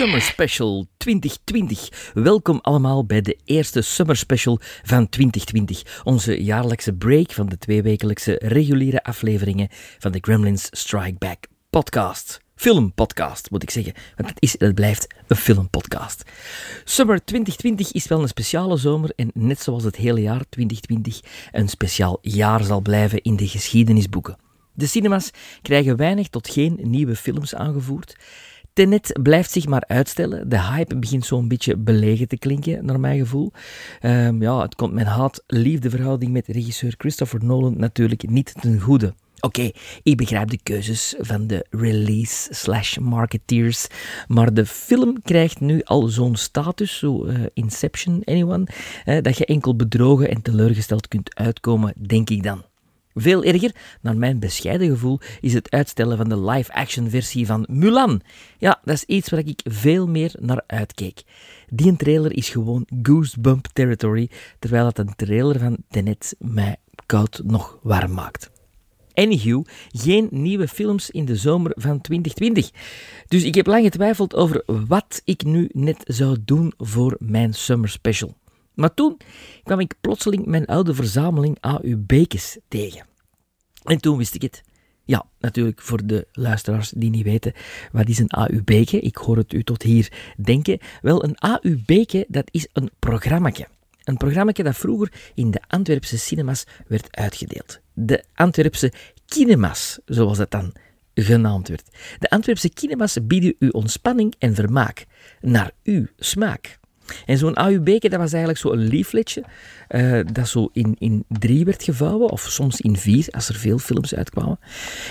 Summer Special 2020. Welkom allemaal bij de eerste Summer Special van 2020. Onze jaarlijkse break van de tweewekelijkse reguliere afleveringen van de Gremlins Strike Back podcast. Filmpodcast, moet ik zeggen. Want het is het blijft een filmpodcast. Summer 2020 is wel een speciale zomer en net zoals het hele jaar 2020 een speciaal jaar zal blijven in de geschiedenisboeken. De cinemas krijgen weinig tot geen nieuwe films aangevoerd. Tenet blijft zich maar uitstellen. De hype begint zo'n beetje belegen te klinken, naar mijn gevoel. Um, ja, het komt mijn haat-liefdeverhouding met regisseur Christopher Nolan natuurlijk niet ten goede. Oké, ik begrijp de keuzes van de release slash marketeers, maar de film krijgt nu al zo'n status, zo uh, Inception, anyone, uh, dat je enkel bedrogen en teleurgesteld kunt uitkomen, denk ik dan. Veel erger, naar mijn bescheiden gevoel, is het uitstellen van de live-action versie van Mulan. Ja, dat is iets waar ik veel meer naar uitkeek. Die trailer is gewoon goosebump territory, terwijl het een trailer van Tenet mij koud nog warm maakt. Anywho, geen nieuwe films in de zomer van 2020. Dus ik heb lang getwijfeld over wat ik nu net zou doen voor mijn summer special. Maar toen kwam ik plotseling mijn oude verzameling AU-bekens tegen. En toen wist ik het. Ja, natuurlijk voor de luisteraars die niet weten, wat is een AU-beke? Ik hoor het u tot hier denken. Wel, een AU-beke, dat is een programmaatje. Een programmaatje dat vroeger in de Antwerpse cinemas werd uitgedeeld. De Antwerpse kinemas, zoals het dan genaamd werd. De Antwerpse kinemas bieden u ontspanning en vermaak, naar uw smaak. En zo'n AUB, dat was eigenlijk zo'n leafletje uh, dat zo in, in drie werd gevouwen, of soms in vier, als er veel films uitkwamen.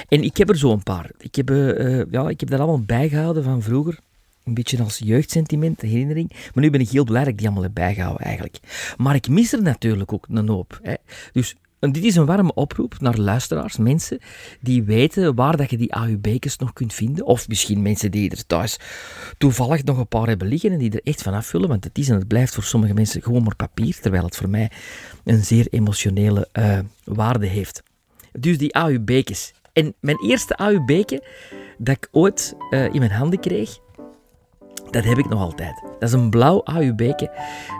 En ik heb er zo een paar. Ik heb, uh, ja, ik heb dat allemaal bijgehouden van vroeger. Een beetje als jeugdsentiment, herinnering. Maar nu ben ik heel blij dat ik die allemaal heb bijgehouden, eigenlijk. Maar ik mis er natuurlijk ook een hoop. Hè. Dus en dit is een warme oproep naar luisteraars, mensen die weten waar dat je die AUB'kes nog kunt vinden. Of misschien mensen die er thuis toevallig nog een paar hebben liggen en die er echt van afvullen. Want het is en het blijft voor sommige mensen gewoon maar papier, terwijl het voor mij een zeer emotionele uh, waarde heeft. Dus die AUB'kes. En mijn eerste AUB'ke dat ik ooit uh, in mijn handen kreeg, dat heb ik nog altijd. Dat is een blauw AUB'ke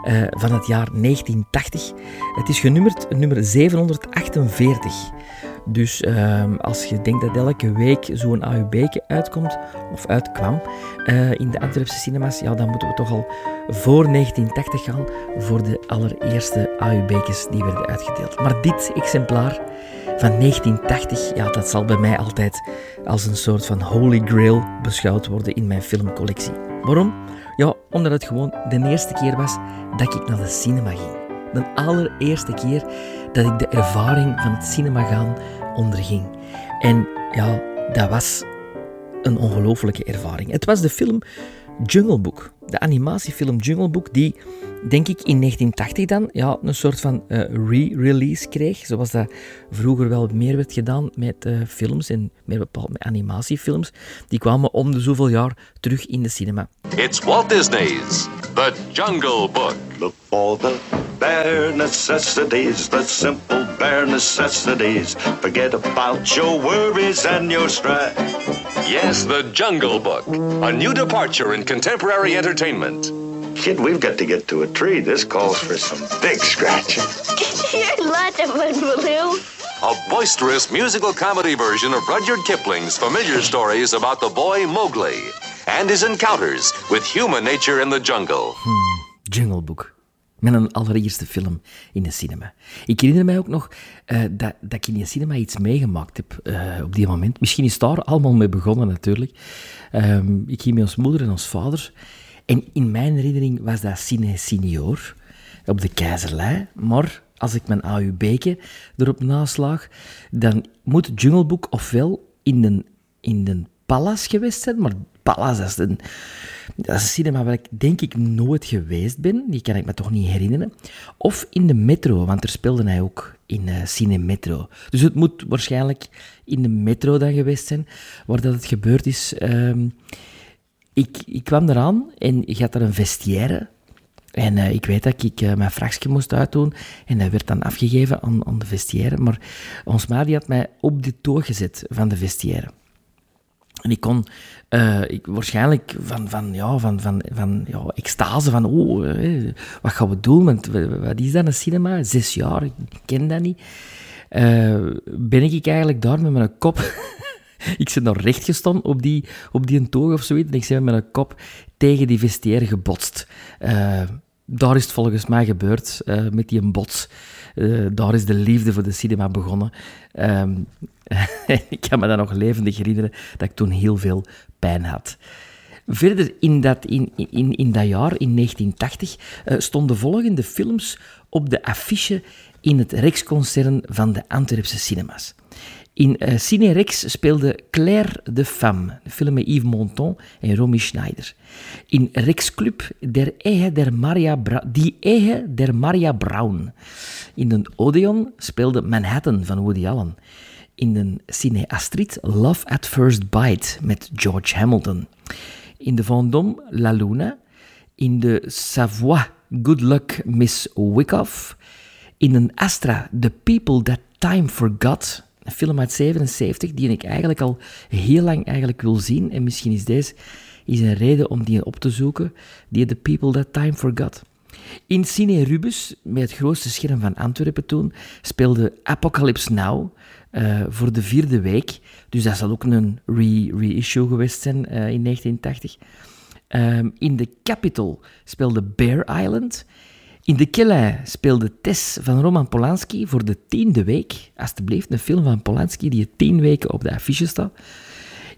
uh, van het jaar 1980. Het is genummerd nummer 748. Dus uh, als je denkt dat elke week zo'n AUB'ke uitkomt, of uitkwam, uh, in de Antwerpse cinemas, ja, dan moeten we toch al voor 1980 gaan voor de allereerste AUB'kes die werden uitgedeeld. Maar dit exemplaar van 1980, ja, dat zal bij mij altijd als een soort van holy grail beschouwd worden in mijn filmcollectie. Waarom? Ja, omdat het gewoon de eerste keer was dat ik naar de cinema ging. De allereerste keer dat ik de ervaring van het cinema gaan onderging. En ja, dat was een ongelofelijke ervaring. Het was de film Jungle Book, de animatiefilm Jungle Book, die denk ik in 1980 dan ja, een soort van uh, re-release kreeg, zoals dat vroeger wel meer werd gedaan met uh, films en meer bepaald met animatiefilms. Die kwamen om de zoveel jaar terug in de cinema. It's Walt Disney's The Jungle Book. Look for the bare necessities, the simple bare necessities. Forget about your worries and your strife. Yes, The Jungle Book. A new departure in contemporary entertainment. Kid, we've got to get to a tree. This calls for some big scratching. You're lots of fun, Baloo. A boisterous musical comedy version of Rudyard Kipling's familiar stories about the boy Mowgli and his encounters with human nature in the jungle. Hmm, jungle Book. Met een allereerste film in de cinema. Ik herinner mij ook nog uh, dat, dat ik in de cinema iets meegemaakt heb uh, op die moment. Misschien is daar allemaal mee begonnen natuurlijk. Um, ik ging met ons moeder en ons vader en in mijn herinnering was dat Cine Senior op de Keizerlei. Maar als ik mijn AUB'ke erop naslaag, dan moet Jungle Book ofwel in de, in de Palace geweest zijn, maar Palace is een, dat is een cinema waar ik denk ik nooit geweest ben, die kan ik me toch niet herinneren. Of in de metro, want er speelde hij ook in uh, Cine Metro. Dus het moet waarschijnlijk in de metro dan geweest zijn, waar dat het gebeurd is. Um, ik, ik kwam eraan en ik had er een vestiaire. En uh, ik weet dat ik uh, mijn vrachtje moest uitdoen. En dat werd dan afgegeven aan, aan de vestiaire. Maar ons ma die had mij op de toog gezet van de vestiaire. En ik kon uh, ik, waarschijnlijk van, van, ja, van, van, van ja, extase, van oh, eh, wat gaan we doen? Want, wat is dat, een cinema? Zes jaar, ik ken dat niet. Ben ik eigenlijk daar met mijn kop... ik zit nog recht gestaan op die, op die toog of zoiets. En ik ben met mijn kop tegen die vestiaire gebotst. Uh, daar is het volgens mij gebeurd, uh, met die bots. Uh, daar is de liefde voor de cinema begonnen. Um, ik kan me dat nog levendig herinneren, dat ik toen heel veel pijn had. Verder in dat, in, in, in dat jaar, in 1980, uh, stonden volgende films op de affiche in het Rijksconcern van de Antwerpse cinemas. In uh, Cine Rex speelde Claire de Femme, de film met Yves Montand en Romy Schneider. In Rex Club der Ehe der Maria Die der Maria Brown. In de Odeon speelde Manhattan van Woody Allen. In de Cine Astrid Love at First Bite met George Hamilton. In de Vendôme La Luna. In de Savoie Good Luck Miss Wyckoff. In een Astra The People That Time Forgot een film uit 77 die ik eigenlijk al heel lang eigenlijk wil zien. En misschien is deze is een reden om die op te zoeken. Die The People That Time Forgot. In Cine Rubus, met het grootste scherm van Antwerpen toen, speelde Apocalypse Now uh, voor de vierde week. Dus dat zal ook een reissue geweest zijn uh, in 1980. Um, in The Capital speelde Bear Island. In De Kille speelde Tess van Roman Polanski voor de tiende week. Alsjeblieft, een film van Polanski die tien weken op de affiche staat.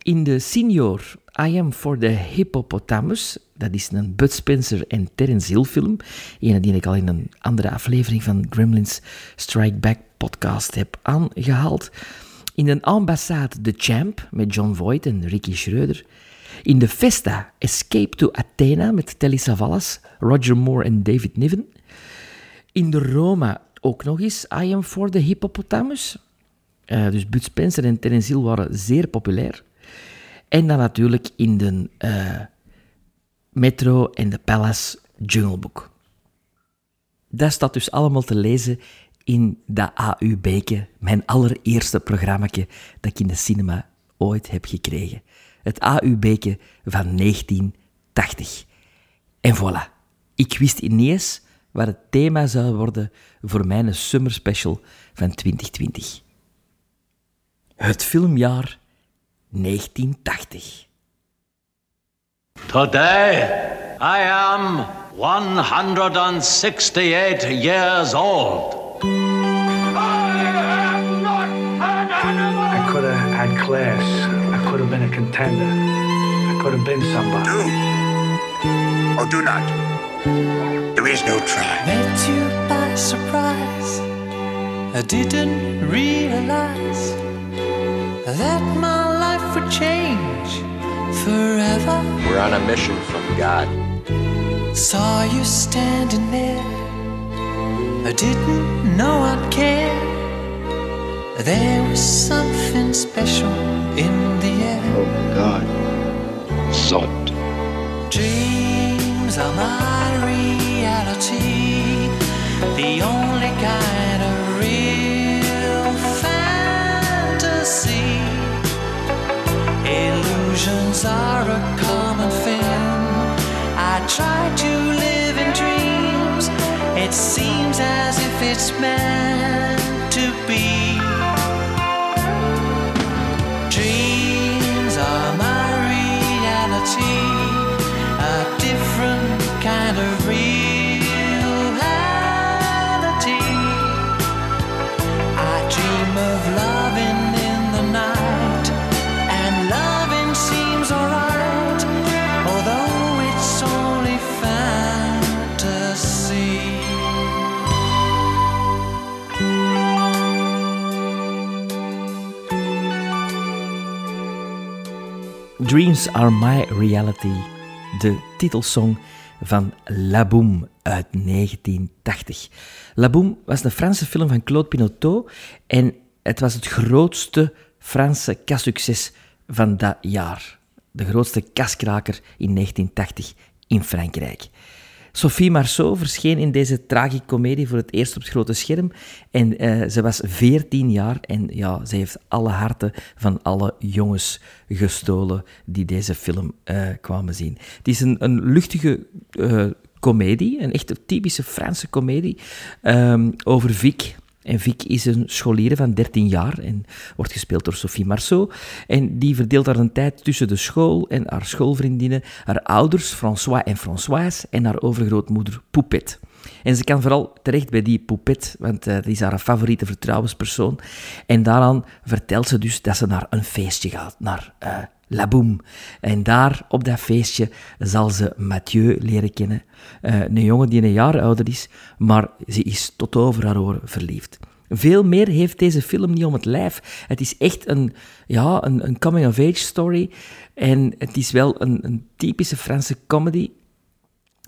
In de Senior, I Am for the Hippopotamus. Dat is een Bud Spencer en Terence Hill film. Een die ik al in een andere aflevering van Gremlins Strike Back podcast heb aangehaald. In een ambassade The Champ met John Voight en Ricky Schreuder. In de Festa Escape to Athena met Telly Savalas, Roger Moore en David Niven. In de Roma ook nog eens I Am for the Hippopotamus. Uh, dus Bud Spencer en Terence Hill waren zeer populair. En dan natuurlijk in de uh, Metro en de Palace Jungle Book. Dat staat dus allemaal te lezen in dat AU Beke, mijn allereerste programma dat ik in de cinema ooit heb gekregen. Het AU Beke van 1980. En voilà, ik wist ineens waar het thema zou worden voor mijn summer special van 2020. Het filmjaar 1980. Today I am 168 years old. I am not an animal. I could have had class. I could have been a contender. I could have been somebody. Do or do not. There is no try. Met you by surprise. I didn't realize that my life would change forever. We're on a mission from God. Saw you standing there. I didn't know I'd care. There was something special in the air. Oh, God. Sod. Dreams are my reality, the only kind of real fantasy. Illusions are a common thing. I try to live in dreams, it seems as if it's meant to be. Dreams Are My Reality, de titelsong van La Boum uit 1980. La Boum was een Franse film van Claude Pinoteau en het was het grootste Franse kassucces van dat jaar. De grootste kaskraker in 1980 in Frankrijk. Sophie Marceau verscheen in deze tragicomedie voor het eerst op het grote scherm. En uh, ze was 14 jaar en ja, ze heeft alle harten van alle jongens gestolen die deze film uh, kwamen zien. Het is een, een luchtige uh, komedie, een echte typische Franse komedie um, over Vic. En Vic is een scholier van 13 jaar en wordt gespeeld door Sophie Marceau. En die verdeelt haar een tijd tussen de school en haar schoolvriendinnen, haar ouders François en Françoise en haar overgrootmoeder Poupette. En ze kan vooral terecht bij die Poupette, want uh, die is haar favoriete vertrouwenspersoon. En daaraan vertelt ze dus dat ze naar een feestje gaat, naar uh, La Boom. En daar, op dat feestje, zal ze Mathieu leren kennen. Uh, een jongen die een jaar ouder is, maar ze is tot over haar oren verliefd. Veel meer heeft deze film niet om het lijf. Het is echt een, ja, een, een coming-of-age story. En het is wel een, een typische Franse comedy.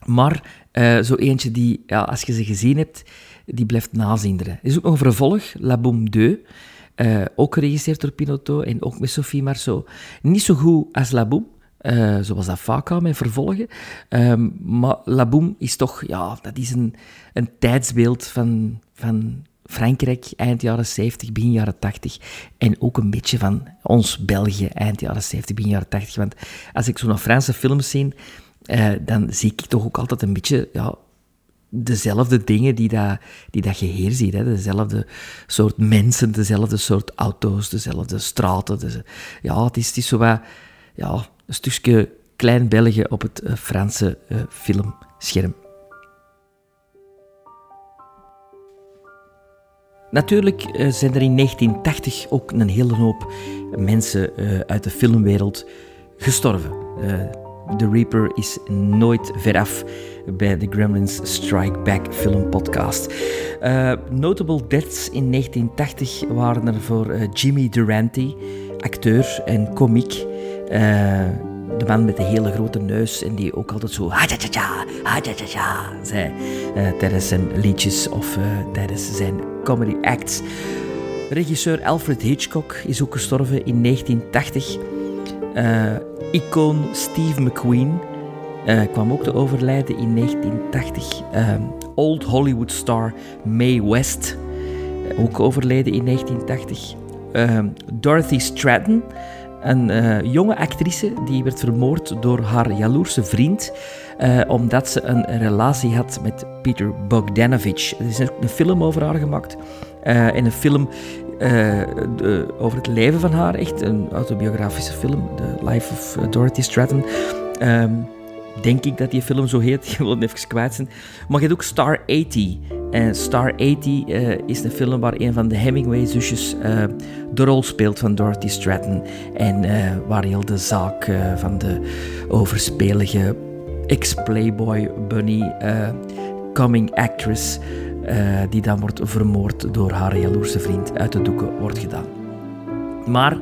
Maar uh, zo eentje die, ja, als je ze gezien hebt, die blijft nazinderen. Er is ook nog een vervolg, La Boom 2. Uh, ook geregisseerd door Pinotto en ook met Sophie Marceau. Niet zo goed als La Boom, uh, zoals dat vaak gaat met vervolgen. Um, maar La Boom is toch, ja, dat is een, een tijdsbeeld van, van Frankrijk, eind jaren 70, begin jaren 80. En ook een beetje van ons België, eind jaren 70, begin jaren 80. Want als ik zo naar Franse films zie, uh, dan zie ik toch ook altijd een beetje ja, dezelfde dingen die dat, die dat je hier ziet. Hè. Dezelfde soort mensen, dezelfde soort auto's, dezelfde straten. Dus, ja, het is, het zo wat, ja, een stukje klein België op het uh, Franse uh, filmscherm. Natuurlijk zijn er in 1980 ook een hele hoop mensen uit de filmwereld gestorven. The Reaper is nooit veraf bij de Gremlins Strike Back film podcast. Uh, notable deaths in 1980 waren er voor uh, Jimmy Durante, acteur en komiek. Uh, de man met de hele grote neus en die ook altijd zo ha-cha-cha-cha, ha-cha-cha-cha zei tijdens zijn liedjes of tijdens zijn comedy acts. Regisseur Alfred Hitchcock is ook gestorven in 1980. Icoon Steve McQueen uh, kwam ook te overlijden in 1980. Uh, ehm, Old Hollywood star Mae West, uh, ook overleden in 1980. Ehm, Dorothy Stratton, een eh, jonge actrice die werd vermoord door haar jaloerse vriend, eh, omdat ze een relatie had met Peter Bogdanovich. Er is een film over haar gemaakt. en een film de, over het leven van haar, echt een autobiografische film, The Life of Dorothy Stratton. Um, denk ik dat die film zo heet. Ik wil het even kwijt zijn. Maar je hebt ook Star 80. En Star 80 uh, eh, is een film waar een van de Hemingway-zusjes de rol speelt van Dorothy Stratton. En waar heel de zaak van de overspelige ex-playboy bunny coming actress... die dan wordt vermoord door haar jaloerse vriend uit de doeken wordt gedaan. Maar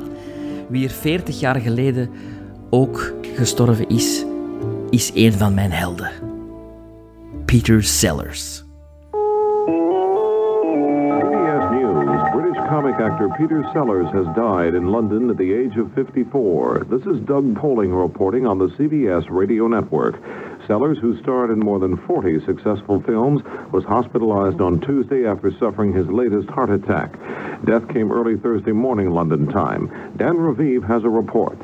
wie er 40 jaar geleden ook gestorven is, is een van mijn helden. Peter Sellers. CBS News, British comic actor Peter Sellers has died in London at the age of 54. This is Doug Poling reporting on the CBS radio network. Sellers, who starred in more than 40 successful films, was hospitalized on Tuesday after suffering his latest heart attack. Death came early Thursday morning London time. Dan Raviv has a report.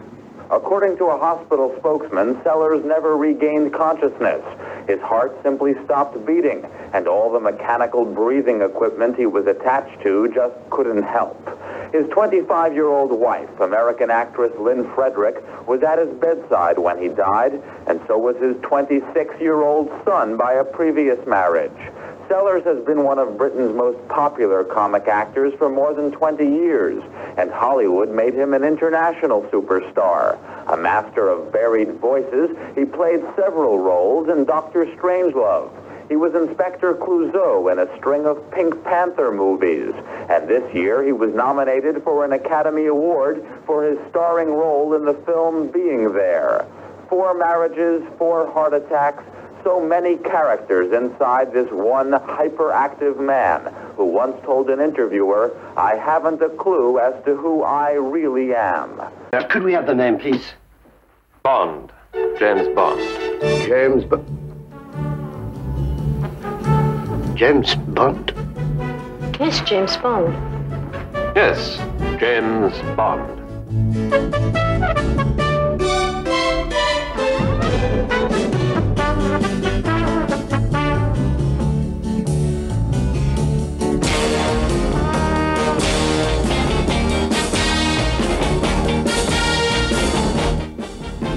According to a hospital spokesman, Sellers never regained consciousness. His heart simply stopped beating, and all the mechanical breathing equipment he was attached to just couldn't help. His 25-year-old wife, American actress Lynn Frederick, was at his bedside when he died, and so was his 26-year-old son by a previous marriage. Sellers has been one of Britain's most popular comic actors for more than 20 years, and Hollywood made him an international superstar. A master of varied voices, he played several roles in Doctor Strangelove. He was Inspector Clouseau in a string of Pink Panther movies. And this year he was nominated for an Academy Award for his starring role in the film Being There. Four marriages, four heart attacks, so many characters inside this one hyperactive man who once told an interviewer, I haven't a clue as to who I really am. Uh, could we have the name, please? Bond. James Bond. James Bond. James Bond? Yes, James Bond. Yes, James Bond.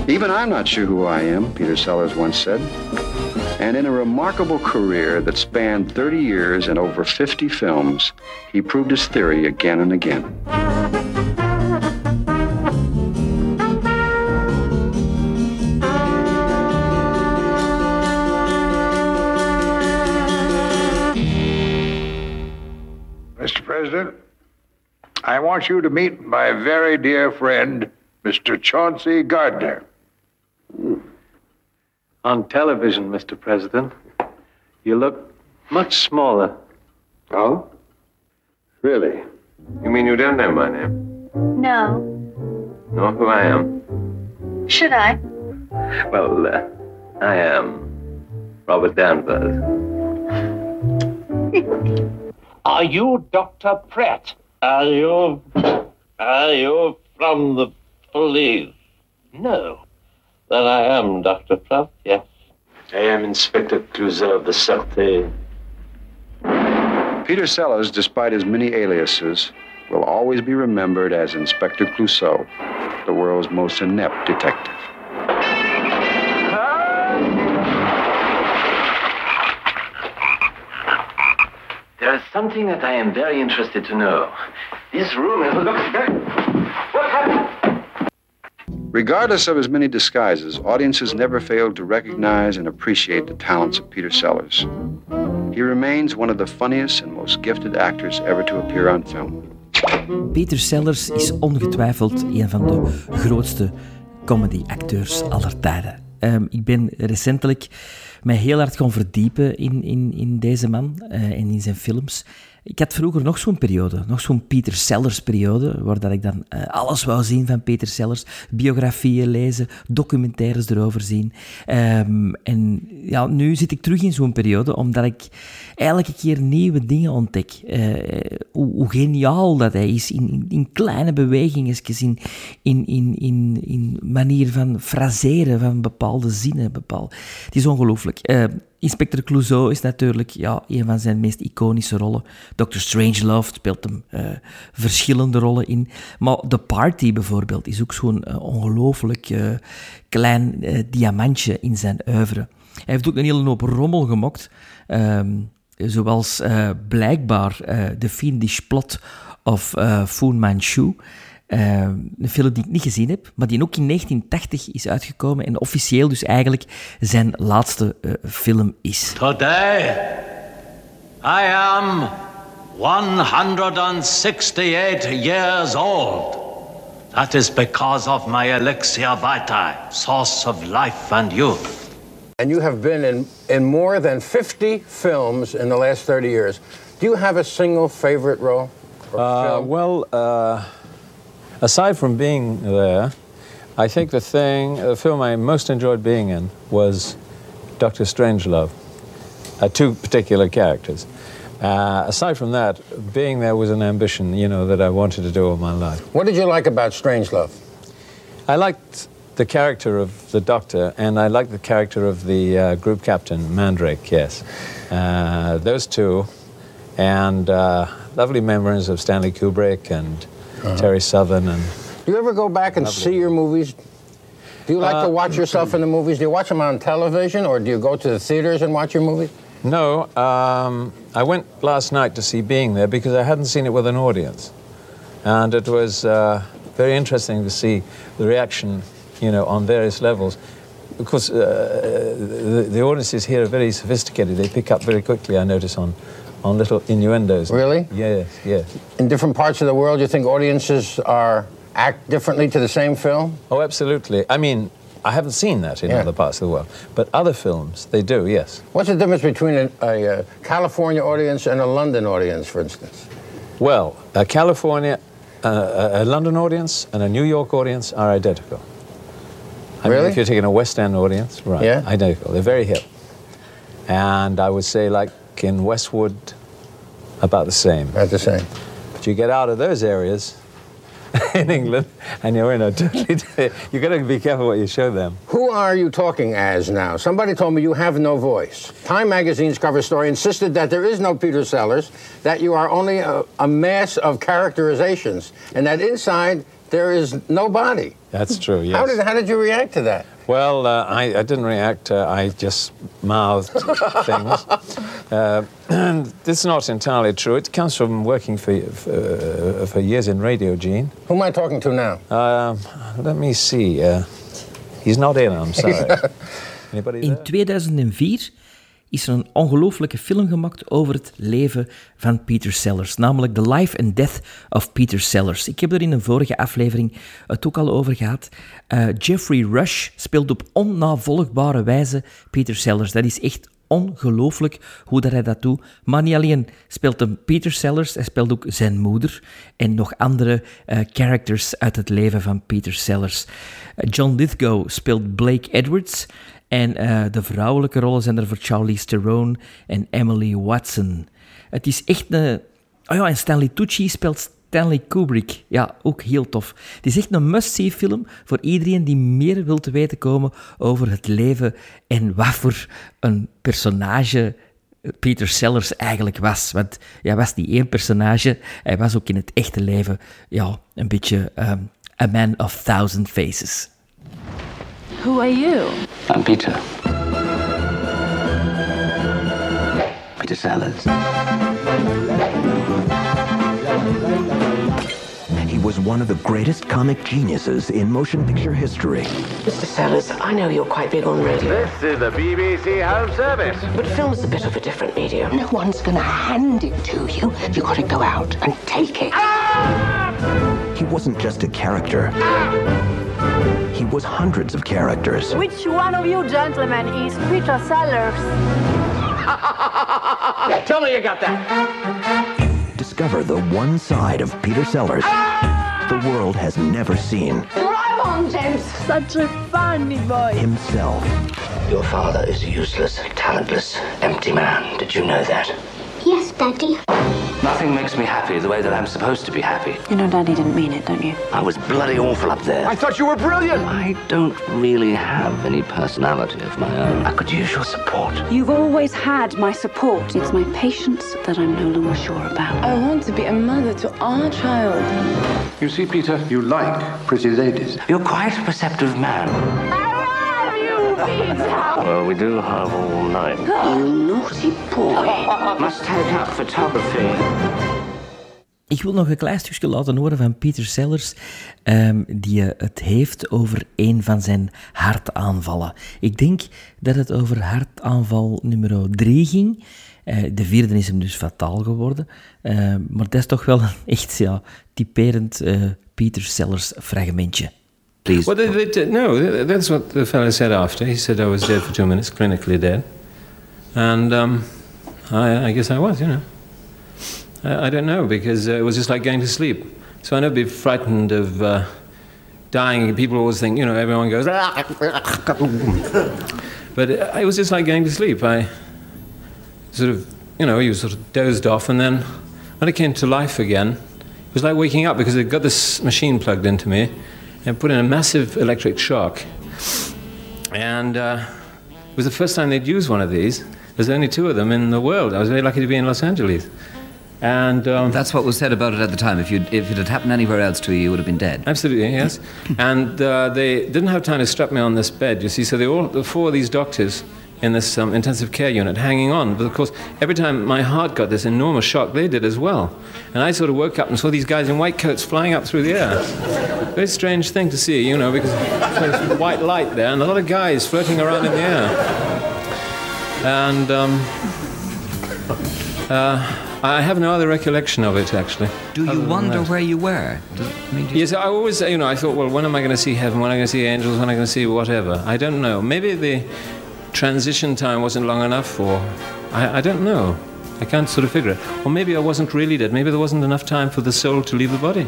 Even I'm not sure who I am, Peter Sellers once said. And in a remarkable career that spanned 30 years and over 50 films, he proved his theory again and again. Mr. President, I want you to meet my very dear friend, Mr. Chauncey Gardner. Hmm. On television, Mr. President, you look much smaller. Oh? Really? You mean you don't know my name? No. Nor who I am? Should I? Well, uh, I am Robert Danvers. Are you Dr. Pratt? Are you. Are you from the police? No. Then I am Dr. Pratt, yes. I am Inspector Clouseau of the Sûreté. Peter Sellers, despite his many aliases, will always be remembered as Inspector Clouseau, the world's most inept detective. There is something that I am very interested to know. This room is. Look, what happened? Regardless of his many disguises, audiences never failed to recognize and appreciate the talents of Peter Sellers. He remains one of the funniest and most gifted actors ever to appear on film. Peter Sellers is ongetwijfeld een van de grootste comedy-acteurs aller tijden. Ehm, ik ben recentelijk mij heel hard gaan verdiepen in, in, in deze man eh, en in zijn films. Ik had vroeger nog zo'n periode, nog zo'n Peter Sellers periode, waar dat ik dan eh, alles wou zien van Peter Sellers, biografieën lezen, documentaires erover zien. Ehm, en ja, nu zit ik terug in zo'n periode, omdat ik elke keer nieuwe dingen ontdek. Eh, hoe, geniaal dat hij is in, in, in kleine bewegingen, in, in, in, in, manier van fraseren van bepaalde zinnen. Bepaald. Het is ongelooflijk. Eh, Inspector Clouseau is natuurlijk ja, een van zijn meest iconische rollen. Dr. Strangelove speelt hem uh, verschillende rollen in. Maar The Party bijvoorbeeld is ook zo'n uh, ongelooflijk uh, klein diamantje in zijn oeuvre. Hij heeft ook een hele hoop rommel gemokt. Um, zoals blijkbaar The Fiendish Plot of Fu Manchu. Uh, een film die ik niet gezien heb, maar die ook in 1980 is uitgekomen en officieel dus eigenlijk zijn laatste uh, film is. Today, I am 168 years old. That is because of my elixir vitae, source of life and youth. And you have been in, in more than 50 films in the last 30 years. Do you have a single favorite role? Uh, well, uh, aside from being there, I think the thing, the film I most enjoyed being in was Doctor Strangelove. Uh, two particular characters. Uh, aside from that, being there was an ambition, you know, that I wanted to do all my life. What did you like about Strangelove? I liked the character of the Doctor, and I liked the character of the uh, group captain, Mandrake. Yes, uh, those two, and uh, lovely memories of Stanley Kubrick and uh-huh. Terry Southern and. Do you ever go back and see your movies? Do you like uh, to watch yourself in the movies? Do you watch them on television, or do you go to the theaters and watch your movies? No, um, I went last night to see Being There because I hadn't seen it with an audience, and it was uh, very interesting to see the reaction, you know, on various levels. Because uh, the, the audiences here are very sophisticated; they pick up very quickly. I notice on on little innuendos. Really? Yes, yes. In different parts of the world, you think audiences are act differently to the same film? Oh, absolutely. I mean, I haven't seen that in yeah. other parts of the world, but other films they do. Yes. What's the difference between a, a, a California audience and a London audience, for instance? Well, a California, uh, a London audience and a New York audience are identical. I really? mean, if you're taking a West End audience, right? Yeah. Identical. They're very hip. And I would say, like in Westwood, about the same. About the same. But you get out of those areas in England, and you're in a totally. You've got to be careful what you show them. Who are you talking as now? Somebody told me you have no voice. Time magazine's cover story insisted that there is no Peter Sellers, that you are only a, a mass of characterizations, and that inside there is no body. That's true. Yes. How did how did you react to that? Well, uh, I, I didn't react. Uh, I just mouthed things. Uh, and this is not entirely true. It comes from working for, for, for years in radio, Gene. Who am I talking to now? Um, let me see. Uh, he's not in, I'm sorry. Anybody In 2004 is er een ongelooflijke film gemaakt over het leven van Peter Sellers, namelijk The Life and Death of Peter Sellers. Ik heb er in een vorige aflevering het ook al over gehad. Uh, Jeffrey Rush speelt op onnavolgbare wijze Peter Sellers. Dat is echt ongelooflijk hoe dat hij dat doet. Maar niet alleen speelt Peter Sellers, hij speelt ook zijn moeder en nog andere uh, characters uit het leven van Peter Sellers. Uh, John Lithgow speelt Blake Edwards en uh, de vrouwelijke rollen zijn er voor Charlize Theron en Emily Watson. Het is echt een... Oh ja, en Stanley Tucci speelt Stanley Kubrick. Ja, ook heel tof. Het is echt een must-see film voor iedereen die meer wil te weten komen over het leven en wat voor een personage Peter Sellers eigenlijk was. Want hij was niet één personage, hij was ook in het echte leven ja, een beetje um, a man of thousand faces. Who are you? I'm Peter. Peter Sellers. And he was one of the greatest comic geniuses in motion picture history. Mr. Sellers, I know you're quite big on radio. This is the BBC Home Service. But film's a bit of a different medium. No one's gonna hand it to you. You gotta go out and take it. Ah! He wasn't just a character. He was hundreds of characters. Which one of you gentlemen is Peter Sellers? Tell me you got that. Discover the one side of Peter Sellers ah! the world has never seen. Drive on, James. Such a funny boy. Himself. Your father is a useless, talentless, empty man. Did you know that? Yes, Daddy. Nothing makes me happy the way that I'm supposed to be happy. You know Daddy didn't mean it, don't you? I was bloody awful up there. I thought you were brilliant. I don't really have any personality of my own. I could use your support. You've always had my support. It's my patience that I'm no longer sure about. I want to be a mother to our child. You see, Peter, you like pretty ladies. You're quite a perceptive man. Well, we do have all night. You naughty boy. Must take up photography. Ik wil nog een klein stukje laten horen van Peter Sellers, um, die het heeft over een van zijn hartaanvallen. Ik denk dat het over hartaanval nummer 3 ging. Uh, de vierde is hem dus fataal geworden. Uh, maar dat is toch wel een echt ja, typerend uh, Peter Sellers fragmentje. Please. Well, they, they, no, that's what the fellow said after. He said I was dead for two minutes, clinically dead. And um, I, I, guess I was, you know. I, I don't know, because uh, it was just like going to sleep. So I never be frightened of uh, dying. People always think, you know, everyone goes, but it was just like going to sleep. I sort of, you know, you sort of dozed off, and then when I came to life again, it was like waking up because it got this machine plugged into me and put in a massive electric shock. And uh, it was the first time they'd used one of these. There's only two of them in the world. I was very lucky to be in Los Angeles. And um, that's what was said about it at the time. If you if it had happened anywhere else to you, you would have been dead. Absolutely, yes. and uh, they didn't have time to strap me on this bed. You see, so they all the four of these doctors in this um, intensive care unit hanging on. But of course, every time my heart got this enormous shock, they did as well. And I sort of woke up and saw these guys in white coats flying up through the air. Very strange thing to see, you know, because there's white light there and a lot of guys floating around in the air. And um, uh, I have no other recollection of it, actually. Do you wonder where you were? I mean, yes, I always, you know, I thought, well, when am I going to see heaven? When am I going to see angels? When am I going to see whatever? I don't know. Maybe the transition time wasn't long enough, or I, I don't know. I can't sort of figure it. Or maybe I wasn't really dead. Maybe there wasn't enough time for the soul to leave the body.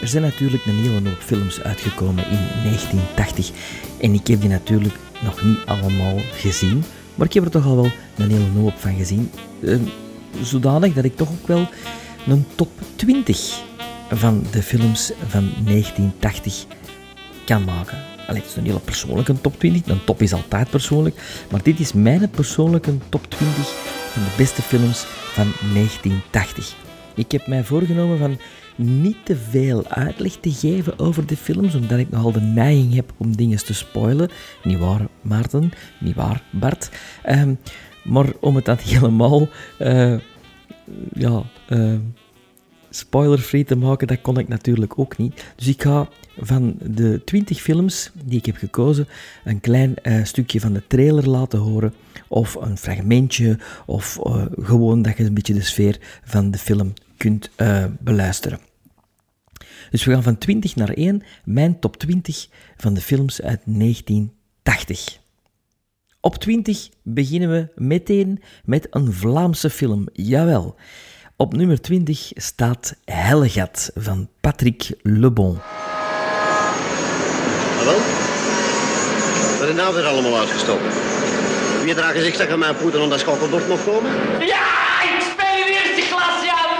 Er zijn natuurlijk een hele hoop films uitgekomen in 1980 en ik heb die natuurlijk nog niet allemaal gezien. Maar ik heb er toch al wel een hele hoop van gezien. Uh, zodanig dat ik toch ook wel een top 20 van de films van 1980 kan maken. Allee, het is een hele persoonlijke top 20. Een top is altijd persoonlijk. Maar dit is mijn persoonlijke top 20 van de beste films van 1980. Ik heb mij voorgenomen van niet te veel uitleg te geven over de films, omdat ik nogal de neiging heb om dingen te spoilen. Niet waar, Maarten? Niet waar, Bart? Um, maar om het dan helemaal uh, ja, uh, spoiler-free te maken, dat kon ik natuurlijk ook niet. Dus ik ga van de 20 films die ik heb gekozen een klein uh, stukje van de trailer laten horen, of een fragmentje, of gewoon dat je een beetje de sfeer van de film kunt beluisteren. Dus we gaan van 20 naar 1, mijn top 20 van de films uit 1980. Op 20 beginnen we meteen met een Vlaamse film. Jawel. Op nummer 20 staat Hellegat van Patrick Lebon. Hallo? Wat is nou weer allemaal uitgestoken? Wie draagt gezegd dat mijn poeder onder schakelbord nog komen? Ja, ik speel in eerste klas, Jan!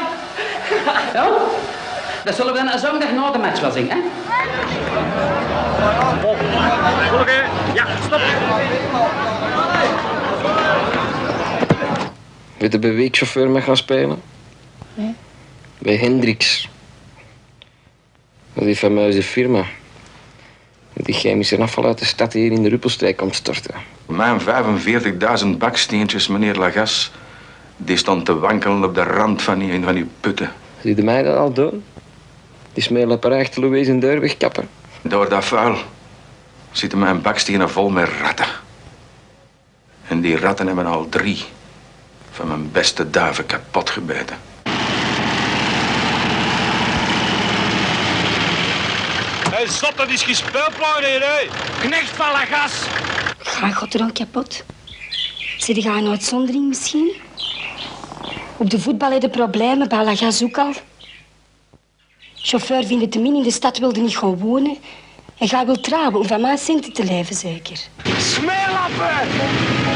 Oh, dat zullen we dan een zondag na de match wel zingen, hè? Oké, ja, stop. Weet je bij wie ik chauffeur mag gaan spelen? Nee. Bij Hendrix. Is de firma. Die chemische afval uit de stad hier in de Ruppelstreek komt storten. Mijn 45.000 baksteentjes, meneer Lagas, die stond te wankelen op de rand van die, van die putten. Zie je mij dat al doen? Die smeerlapper achter Louise en deur wegkappen. Door dat vuil zitten mijn bakstenen vol met ratten. En die ratten hebben al drie van mijn beste duiven kapot gebeten. Hé, stop, dat is gespeeld, hier, hè. Knecht van la gas. Ga God er al kapot? Zit je een uitzondering misschien? Op de voetbal heb je problemen, bij la gas ook al. Chauffeur vindt het te min in de stad wilde niet gaan wonen. En ga wil trouwen om van mijn centen te leven, zeker. Smeerlappen!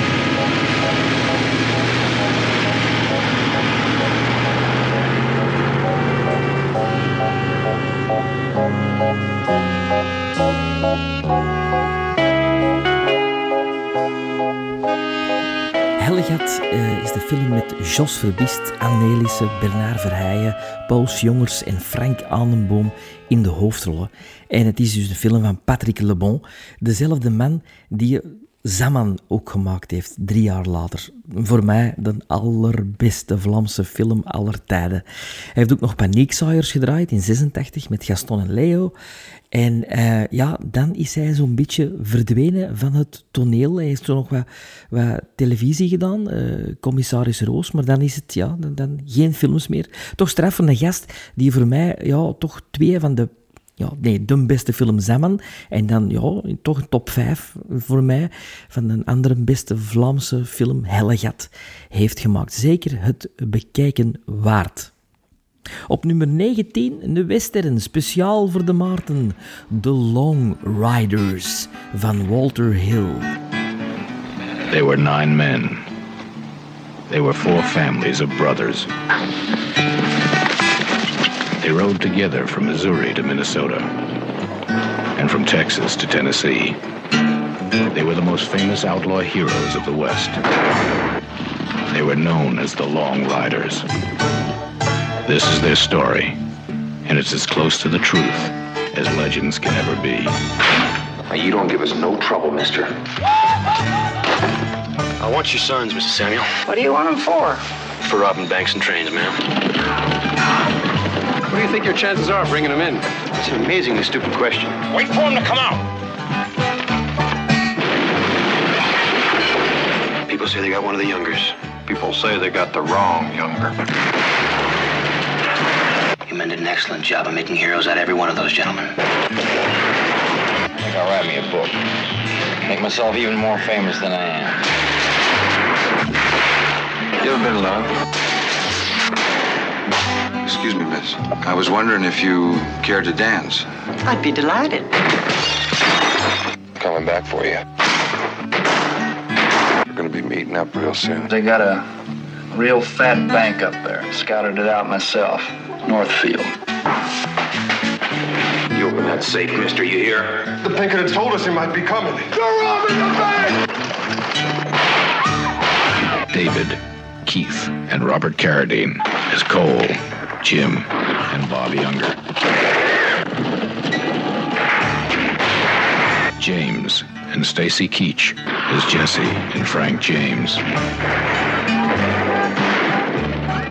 Uh, is de film met Jos Verbist, Annelissen, Bernard Verheijen, Paul Jongers en Frank Aanenboom in de hoofdrollen. En het is dus de film van Patrick Lebon, dezelfde man die Zaman ook gemaakt heeft, drie jaar later. Voor mij de allerbeste Vlaamse film aller tijden. Hij heeft ook nog Paniekzaaiers gedraaid in 86 met Gaston en Leo. En uh, ja, dan is hij zo'n beetje verdwenen van het toneel. Hij heeft zo nog wat, wat televisie gedaan, uh, commissaris Roos, maar dan is het ja, dan, dan geen films meer. Toch straffende gast die voor mij ja, toch twee van de ja, nee, de beste film Zaman. En dan ja, toch een top 5 voor mij van een andere beste Vlaamse film, Hellegat, heeft gemaakt. Zeker het bekijken waard. Op nummer 19, de western, speciaal voor de Maarten. The Long Riders van Walter Hill. They were nine men. They were four families of brothers. They rode together from Missouri to Minnesota and from Texas to Tennessee. They were the most famous outlaw heroes of the West. They were known as the Long Riders. This is their story, and it's as close to the truth as legends can ever be. Now, you don't give us no trouble, mister. I want your sons, Mr. Samuel. What do you want them for? For robbing banks and trains, ma'am. What do you think your chances are of bringing them in? It's an amazingly stupid question. Wait for them to come out. People say they got one of the youngers. People say they got the wrong younger. You men did an excellent job of making heroes out of every one of those gentlemen. I think I'll write me a book. Make myself even more famous than I am. You ever been in love? Excuse me, miss. I was wondering if you care to dance. I'd be delighted. Coming back for you. We're gonna be meeting up real soon. They got a real fat bank up there. Scouted it out myself. Northfield. You open that safe, mister, you hear? The Pinkertons told us he might be coming. They're robbing the bank! David, Keith, and Robert Carradine as Cole, Jim, and Bob Younger. James and Stacy Keach as Jesse and Frank James.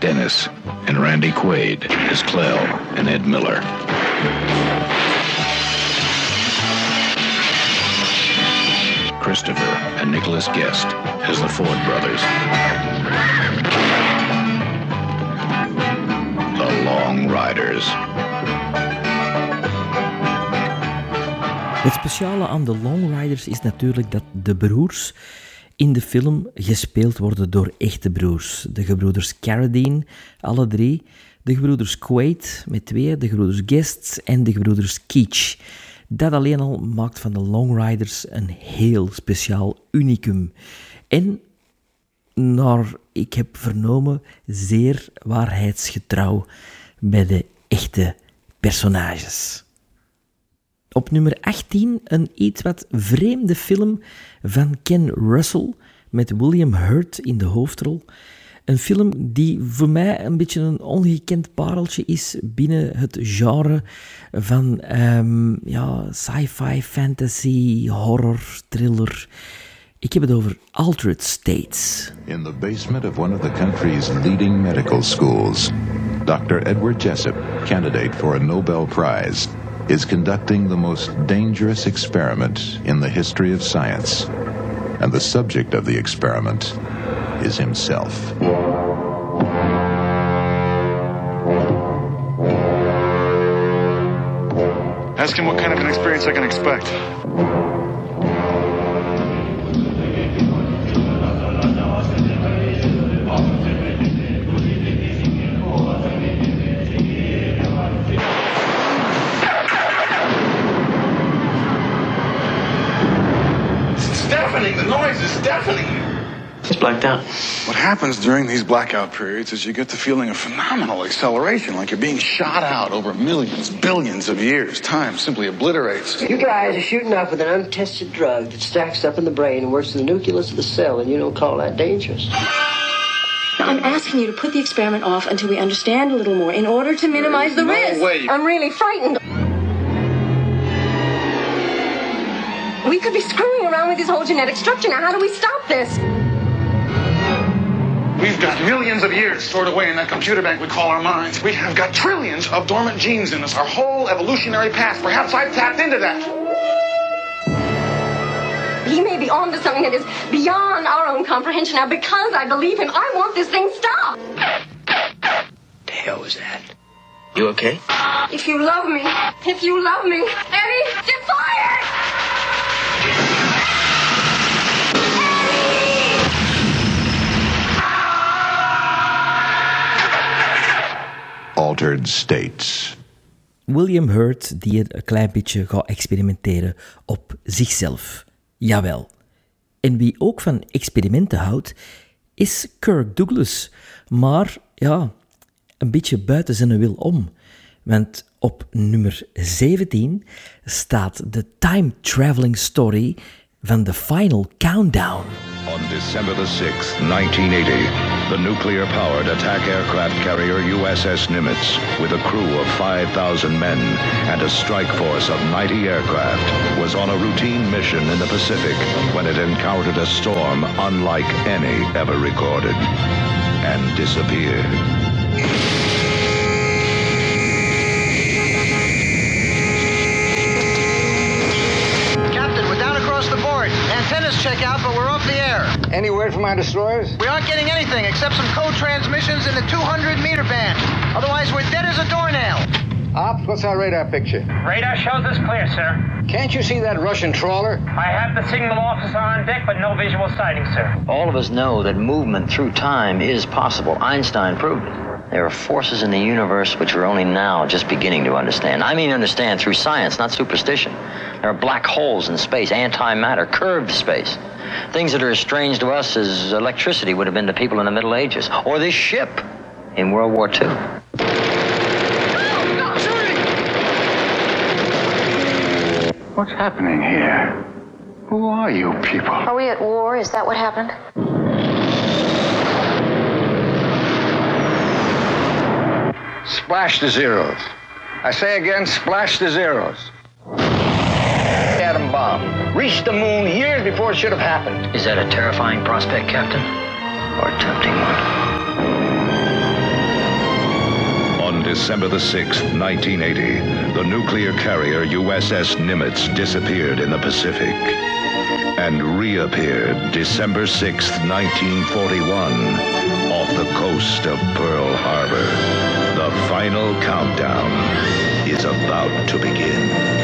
Dennis and Randy Quaid as Clell and Ed Miller. Christopher and Nicholas Guest as the Ford brothers. The Long Riders. Het speciale aan de Long Riders is natuurlijk dat de broers in de film gespeeld worden door echte broers. De gebroeders Carradine, alle drie. De gebroeders Quaid met twee, de gebroeders Guests en de gebroeders Keach. Dat alleen al maakt van de Long Riders een heel speciaal unicum. En, naar ik heb vernomen, zeer waarheidsgetrouw bij de echte personages. Op nummer 18 een iets wat vreemde film van Ken Russell met William Hurt in de hoofdrol. Een film die voor mij een beetje een ongekend pareltje is binnen het genre van um, ja, sci-fi, fantasy, horror, thriller. Ik heb het over Altered States. In the basement of one of the country's leading medical schools, Dr. Edward Jessup, candidate for a Nobel Prize, is conducting the most dangerous experiment in the history of science. And the subject of the experiment is himself. Ask him what kind of an experience I can expect. Blacked out. What happens during these blackout periods is you get the feeling of phenomenal acceleration, like you're being shot out over millions, billions of years. Time simply obliterates. You guys are shooting off with an untested drug that stacks up in the brain and works in the nucleus of the cell, and you don't call that dangerous. Now, I'm asking you to put the experiment off until we understand a little more in order to minimize the no risk. way. I'm really frightened. We could be screwing around with his whole genetic structure. Now, how do we stop this? We've got millions of years stored away in that computer bank we call our minds. We have got trillions of dormant genes in us, our whole evolutionary past. Perhaps I've tapped into that. He may be onto something that is beyond our own comprehension. Now, because I believe him, I want this thing stopped. The hell was that? You okay? If you love me, if you love me, Eddie, get fired! Altered States. William Hurt die een klein beetje gaat experimenteren op zichzelf. Jawel. En wie ook van experimenten houdt, is Kirk Douglas. Maar ja, een beetje buiten zijn wil om. Want op nummer 17 staat de time traveling story van The Final Countdown. On December the 6th, 1980, the nuclear powered attack aircraft carrier USS Nimitz, with a crew of 5,000 men and a strike force of 90 aircraft, was on a routine mission in the Pacific when it encountered a storm unlike any ever recorded and disappeared. Check out, but we're off the air. Any word from our destroyers? We aren't getting anything except some code transmissions in the 200 meter band. Otherwise, we're dead as a doornail. Ops, what's our radar picture? Radar shows us clear, sir. Can't you see that Russian trawler? I have the signal officer on deck, but no visual sighting, sir. All of us know that movement through time is possible. Einstein proved it. There are forces in the universe which we're only now just beginning to understand. I mean, understand through science, not superstition. There are black holes in space, antimatter, curved space. Things that are as strange to us as electricity would have been to people in the Middle Ages, or this ship in World War II. What's happening here? Who are you people? Are we at war? Is that what happened? Splash the zeros. I say again, splash the zeros. Atom bomb reached the moon years before it should have happened. Is that a terrifying prospect, Captain? Or a tempting one? On December the 6th, 1980, the nuclear carrier USS Nimitz disappeared in the Pacific and reappeared December 6, 1941, off the coast of Pearl Harbor. The final countdown is about to begin.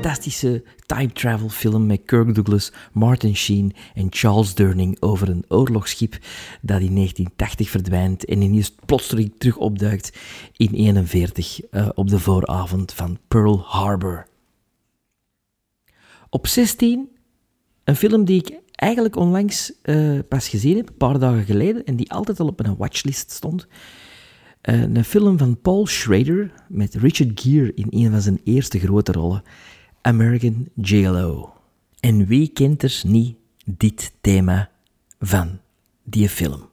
Fantastische time travel film met Kirk Douglas, Martin Sheen en Charles Durning over een oorlogsschip dat in 1980 verdwijnt en ineens plotseling terug opduikt in 1941 uh, op de vooravond van Pearl Harbor. Op 16, een film die ik eigenlijk onlangs uh, pas gezien heb, een paar dagen geleden, en die altijd al op mijn watchlist stond. Uh, een film van Paul Schrader met Richard Gere in een van zijn eerste grote rollen. American JLO. En wie kent er niet dit thema van die film?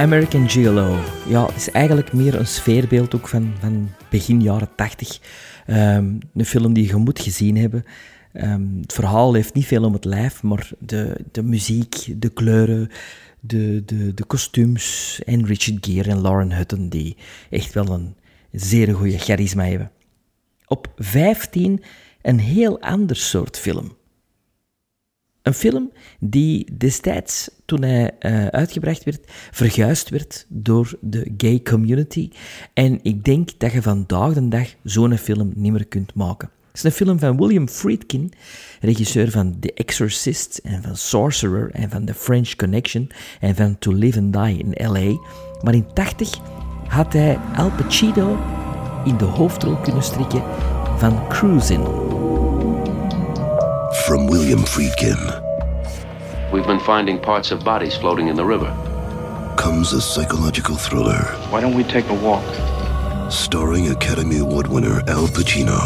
American Gigolo. Ja, is eigenlijk meer een sfeerbeeld ook van, van begin jaren 80. Um, een film die je moet gezien hebben. Um, het verhaal heeft niet veel om het lijf, maar de, de muziek, de kleuren, de, de, de kostuums en Richard Gere en Lauren Hutton, die echt wel een zeer goede charisma hebben. Op 15 een heel ander soort film. Een film die destijds, toen hij uh, uitgebracht werd, verguisd werd door de gay community. En ik denk dat je vandaag de dag zo'n film niet meer kunt maken. Het is een film van William Friedkin, regisseur van The Exorcist en van Sorcerer en van The French Connection en van To Live and Die in L.A. Maar in 80 had hij Al Pacino in de hoofdrol kunnen strikken van Cruisin'. From William Friedkin. We've been finding parts of bodies floating in the river. Comes a psychological thriller. Why don't we take a walk? Starring Academy Award winner Al Pacino.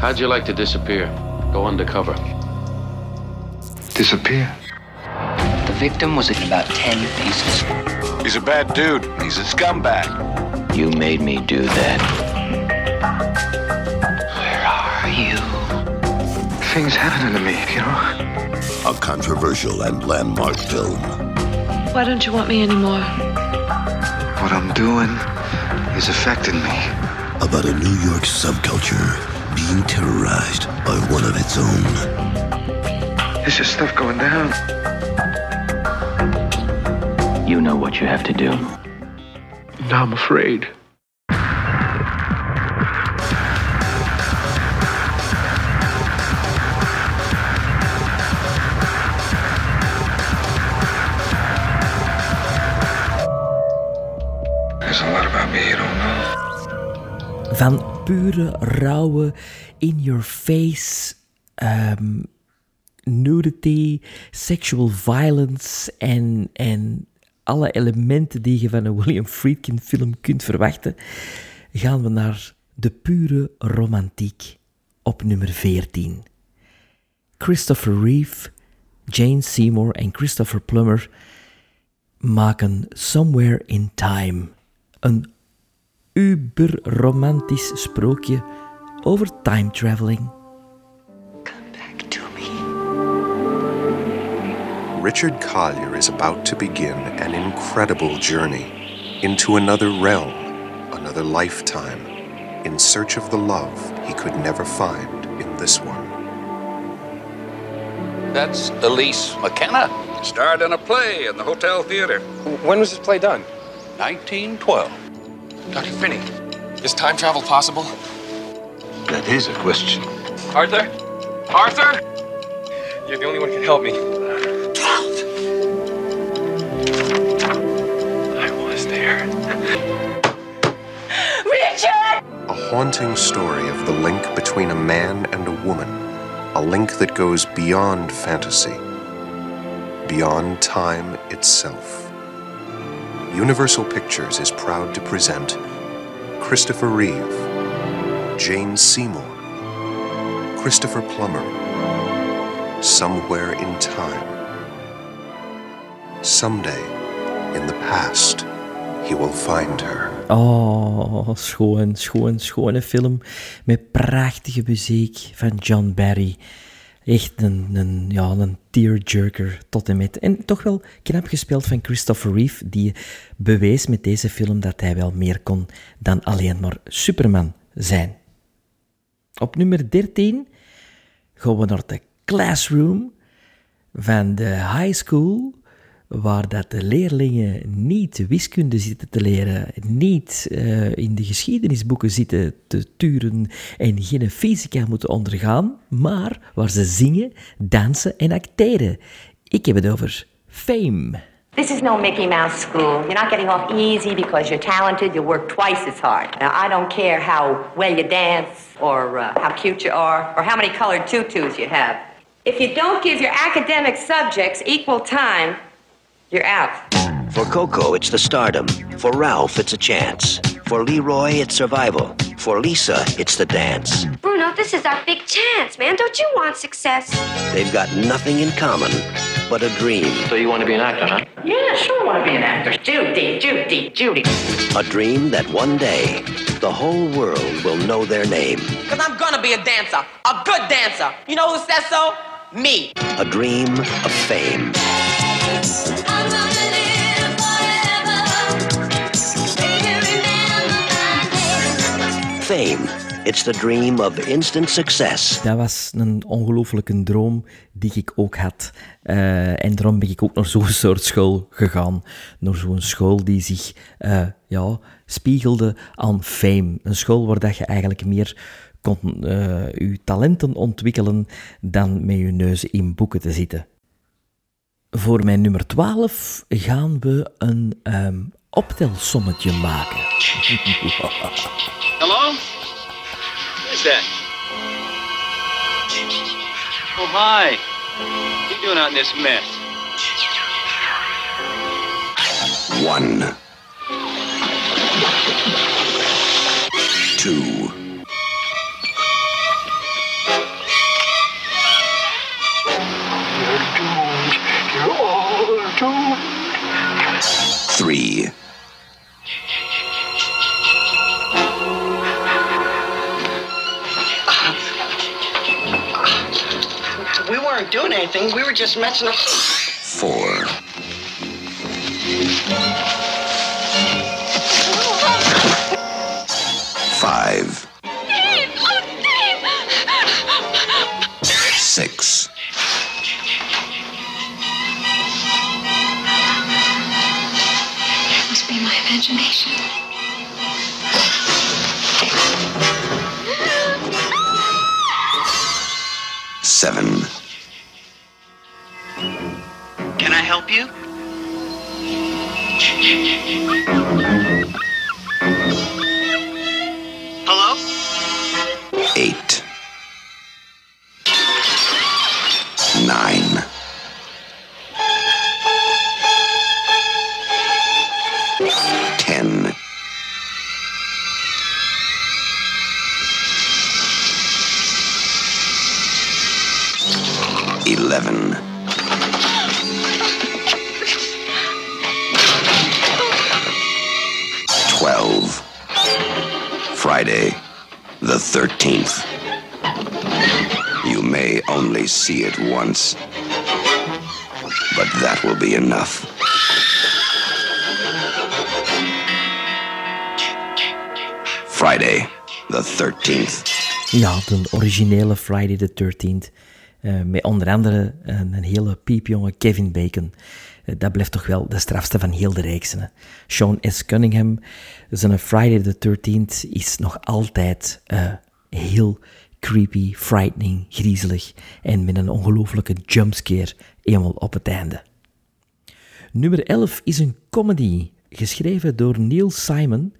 How'd you like to disappear? Go undercover. Disappear? The victim was in about 10 pieces. He's a bad dude. He's a scumbag. You made me do that. Things happening to me, you know? A controversial and landmark film. Why don't you want me anymore? What I'm doing is affecting me. About a New York subculture being terrorized by one of its own. There's just stuff going down. You know what you have to do. Now I'm afraid. Van pure, rauwe, in your face, ehm, nudity, sexual violence en, en alle elementen die je van een William Friedkin film kunt verwachten, gaan we naar de pure romantiek op nummer 14. Christopher Reeve, Jane Seymour en Christopher Plummer maken Somewhere in Time. Een uber-romantisch sprookje over time traveling. Richard Collier is about to begin an incredible journey into another realm, another lifetime, in search of the love he could never find in this one. That's Elise McKenna. Starred in a play in the Hotel Theater. When was this play done? 1912. Dr. Finney, is time travel possible? That is a question. Arthur? Arthur? You're the only one who can help me. I was there. Richard! A haunting story of the link between a man and a woman, a link that goes beyond fantasy, beyond time itself. Universal Pictures is proud to present Christopher Reeve, Jane Seymour, Christopher Plummer, Somewhere in Time. Someday, in the past, he will find her. Oh, schoon, schoon, schone film met prachtige muziek van John Barry. Echt een, een, ja, een tearjerker tot en met. En toch wel knap gespeeld van Christopher Reeve, die bewees met deze film dat hij wel meer kon dan alleen maar Superman zijn. Op nummer 13 gaan we naar de Classroom van de high school waar dat de leerlingen niet wiskunde zitten te leren, niet uh, in de geschiedenisboeken zitten te turen en geen fysica moeten ondergaan, maar waar ze zingen, dansen en acteren. Ik heb het over Fame. This is no Mickey Mouse school. You're not getting off easy because you're talented. You work twice as hard. Now, I don't care how well you dance, or uh, how cute you are, or how many colored tutus you have. If you don't give your academic subjects equal time, you're out. For Coco, it's the stardom. For Ralph, it's a chance. For Leroy, it's survival. For Lisa, it's the dance. Bruno, this is our big chance, man. Don't you want success? They've got nothing in common but a dream. So you want to be an actor, huh? Yeah, sure I want to be an actor. Judy, Judy, Judy. A dream that one day the whole world will know their name. Because I'm going to be a dancer, a good dancer. You know who says so? Me. A dream of fame. Fame. It's the dream of instant success. Dat was een ongelooflijke droom die ik ook had. Uh, en daarom ben ik ook naar zo'n soort school gegaan. Naar zo'n school die zich uh, ja, spiegelde aan fame. Een school waar dat je eigenlijk meer kon uh, je talenten ontwikkelen dan met je neus in boeken te zitten. Voor mijn nummer 12 gaan we een um, optelsommetje maken. Hello? Who's that? Oh, hi. What are you doing out in this mess? One. Two. You're doomed. You're all doomed. Three. doing anything. We were just messing up. Four. Five. Six. It must be my imagination. Seven. Help you? Hello? Eight. Nine. Friday, the 13th. You may only see it once, but that will be enough. Friday, the 13th. Ja, de originele Friday the 13th. Uh, met onder andere een, een hele piepjonge Kevin Bacon. Uh, dat blijft toch wel de strafste van heel de reeksen. Sean S. Cunningham, zijn Friday the 13th is nog altijd uh, heel creepy, frightening, griezelig en met een ongelofelijke jumpscare eenmaal op het einde. Nummer 11 is een comedy, geschreven door Neil Simon,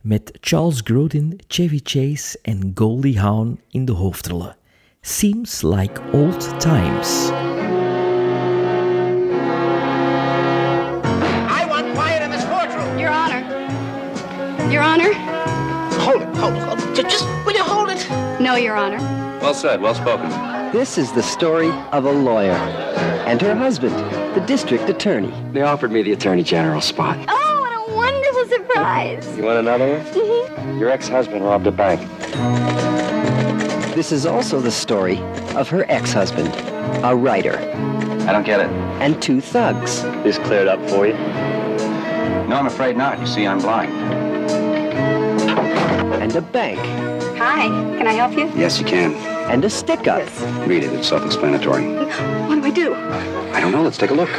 met Charles Grodin, Chevy Chase en Goldie Hawn in de hoofdrollen. Seems like old times. Your Honor. Hold it, hold it, hold it. Just, will you hold it? No, Your Honor. Well said, well spoken. This is the story of a lawyer and her husband, the district attorney. They offered me the attorney general spot. Oh, what a wonderful surprise. You want another one? Mm-hmm. Your ex-husband robbed a bank. This is also the story of her ex-husband, a writer. I don't get it. And two thugs. This cleared up for you? No, I'm afraid not. You see, I'm blind. And a bank. Hi, can I help you? Yes, you can. And a stick-up. Yes. Read it. It's self-explanatory. What do I do? I don't know. Let's take a look.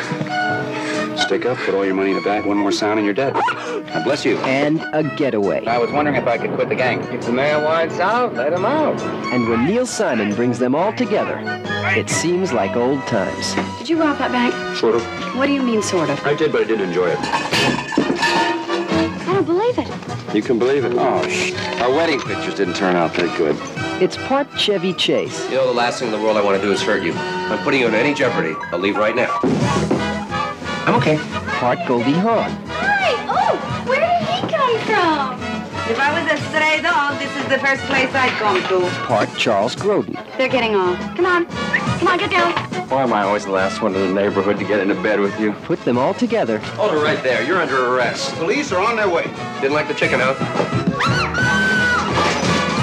Stick up, put all your money in a bag, one more sound, and you're dead. God bless you. And a getaway. I was wondering if I could quit the gang. If the mayor wants out, let him out. And when Neil Simon brings them all together, it seems like old times. Did you rob that bank? Sort of. What do you mean, sort of? I did, but I didn't enjoy it. I don't believe it. You can believe it. Oh, shh. Our wedding pictures didn't turn out that good. It's part Chevy Chase. You know, the last thing in the world I want to do is hurt you. I'm putting you in any jeopardy. I'll leave right now. I'm okay. Part Goldie Hawn. If I was a stray dog, this is the first place I'd come to. Part Charles Grodin. They're getting off. Come on. Come on, get down. Why am I always the last one in the neighborhood to get into bed with you? Put them all together. Hold it right there. You're under arrest. Police are on their way. Didn't like the chicken out?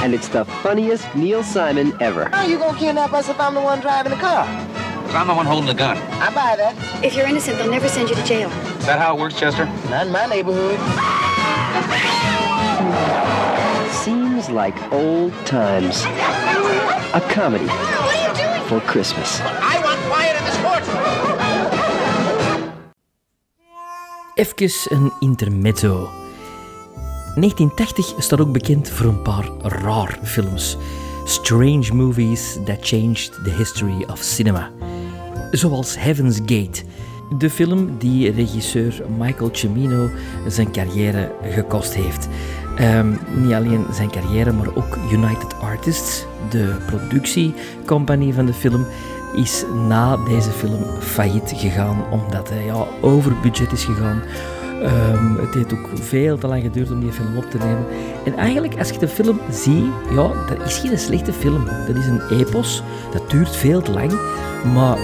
And it's the funniest Neil Simon ever. How you gonna kidnap us if I'm the one driving the car? I'm the one holding the gun. I buy that. If you're innocent, they'll never send you to jail. Is that how it works, Chester? Not in my neighborhood. Seems like old times. A comedy for Christmas. I want quiet in this courtroom. Even een intermezzo. 1980 staat ook bekend voor een paar raar films. Strange movies that changed the history of cinema. Zoals Heaven's Gate, de film die regisseur Michael Cimino zijn carrière gekost heeft. Um, niet alleen zijn carrière, maar ook United Artists, de productiecompagnie van de film, is na deze film failliet gegaan omdat hij ja, over budget is gegaan. Um, het heeft ook veel te lang geduurd om die film op te nemen. En eigenlijk, als je de film ziet, ja, dat is geen slechte film. Dat is een epos, dat duurt veel te lang, maar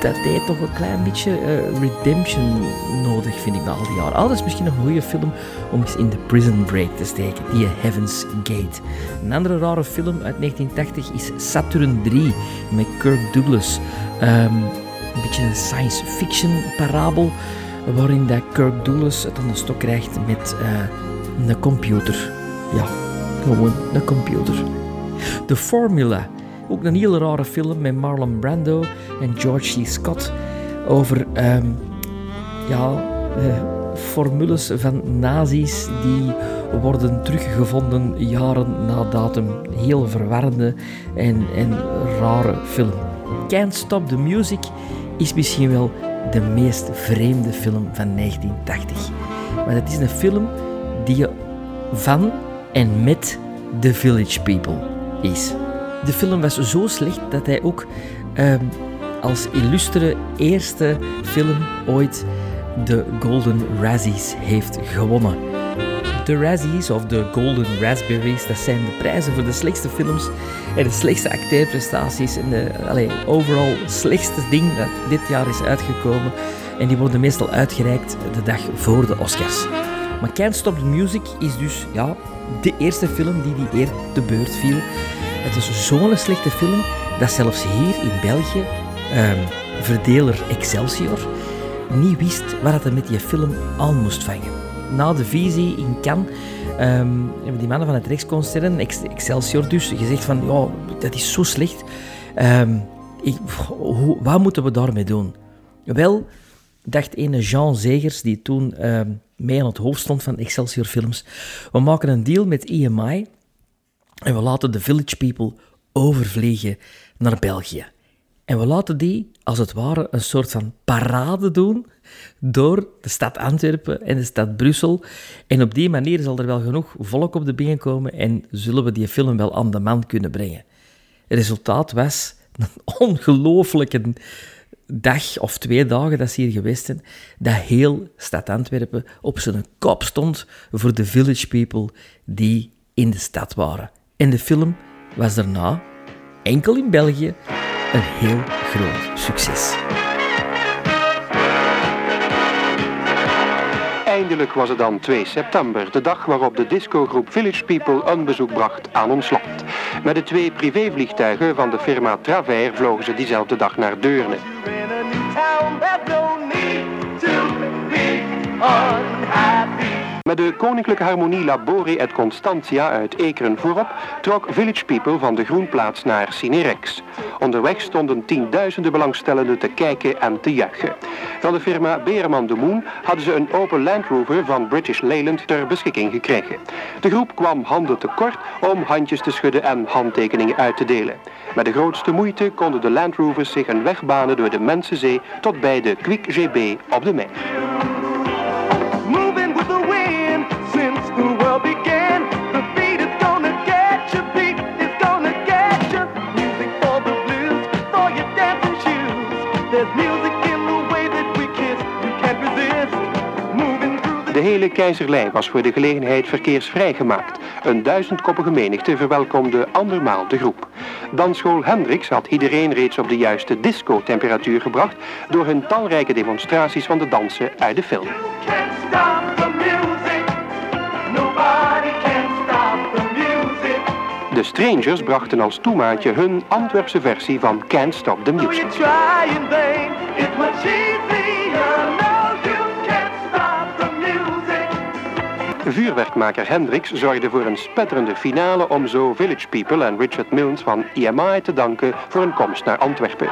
dat heeft toch een klein beetje uh, redemption nodig, vind ik, na al die jaren. Ah, dat is misschien nog een goede film om eens in de Prison Break te steken, die Heaven's Gate. Een andere rare film uit 1980 is Saturn 3 met Kirk Douglas. Um, een beetje een science fiction parabel waarin dat Kirk Douglas het aan de stok krijgt met uh, een computer. Ja, gewoon een computer. The Formula, ook een heel rare film met Marlon Brando en George C. Scott over um, ja, uh, formules van nazi's die worden teruggevonden jaren na datum. Heel verwarrende en, en rare film. Can't Stop the Music is misschien wel de meest vreemde film van 1980. Maar het is een film die van en met The Village People is. De film was zo slecht dat hij ook ehm, als illustere eerste film ooit de Golden Razzies heeft gewonnen. De Razzies of de Golden Raspberries, dat zijn de prijzen voor de slechtste films en de slechtste acteerprestaties en de allee, overal slechtste ding dat dit jaar is uitgekomen. En die worden meestal uitgereikt de dag voor de Oscars. Maar Can't Stop the Music is dus ja, de eerste film die die eer te beurt viel. Het is zo'n slechte film dat zelfs hier in België um, verdeler Excelsior niet wist wat hij met die film aan moest vangen. Na de visie in Cannes um, hebben die mannen van het Rijksconcern, Excelsior dus, gezegd van ja, dat is zo slecht. Um, ik, wat moeten we daarmee doen? Wel, dacht ene Jean Zegers, die toen mee aan het hoofd stond van Excelsior Films, we maken een deal met EMI en we laten de Village People overvliegen naar België. En we laten die, als het ware, een soort van parade doen door de stad Antwerpen en de stad Brussel. En op die manier zal er wel genoeg volk op de been komen en zullen we die film wel aan de man kunnen brengen. Het resultaat was een ongelooflijke dag of twee dagen dat ze hier geweest zijn, dat heel stad Antwerpen op zijn kop stond voor de village people die in de stad waren. En de film was daarna, enkel in België, een heel groot succes. Eindelijk was het dan 2 september, de dag waarop de discogroep Village People een bezoek bracht aan ons land. Met de twee privévliegtuigen van de firma Travers vlogen ze diezelfde dag naar Deurne. Met de Koninklijke Harmonie Labori et Constantia uit Ekeren voorop trok Village People van de Groenplaats naar Cinerex. Onderweg stonden tienduizenden belangstellenden te kijken en te juichen. Van de firma Bereman de Moon hadden ze een open Land Rover van British Leyland ter beschikking gekregen. De groep kwam handen tekort om handjes te schudden en handtekeningen uit te delen. Met de grootste moeite konden de Land Rovers zich een weg banen door de Mensenzee tot bij de Quick GB op de Mijn. De hele keizerlei was voor de gelegenheid verkeersvrij gemaakt. Een duizendkoppige menigte verwelkomde andermaal de groep. Dansschool Hendricks had iedereen reeds op de juiste disco-temperatuur gebracht... door hun talrijke demonstraties van de dansen uit de film. De Strangers brachten als toemaatje hun Antwerpse versie van Can't Stop the Music. Vuurwerkmaker Hendricks zorgde voor een spetterende finale om zo Village People en Richard Milnes van EMI te danken voor hun komst naar Antwerpen.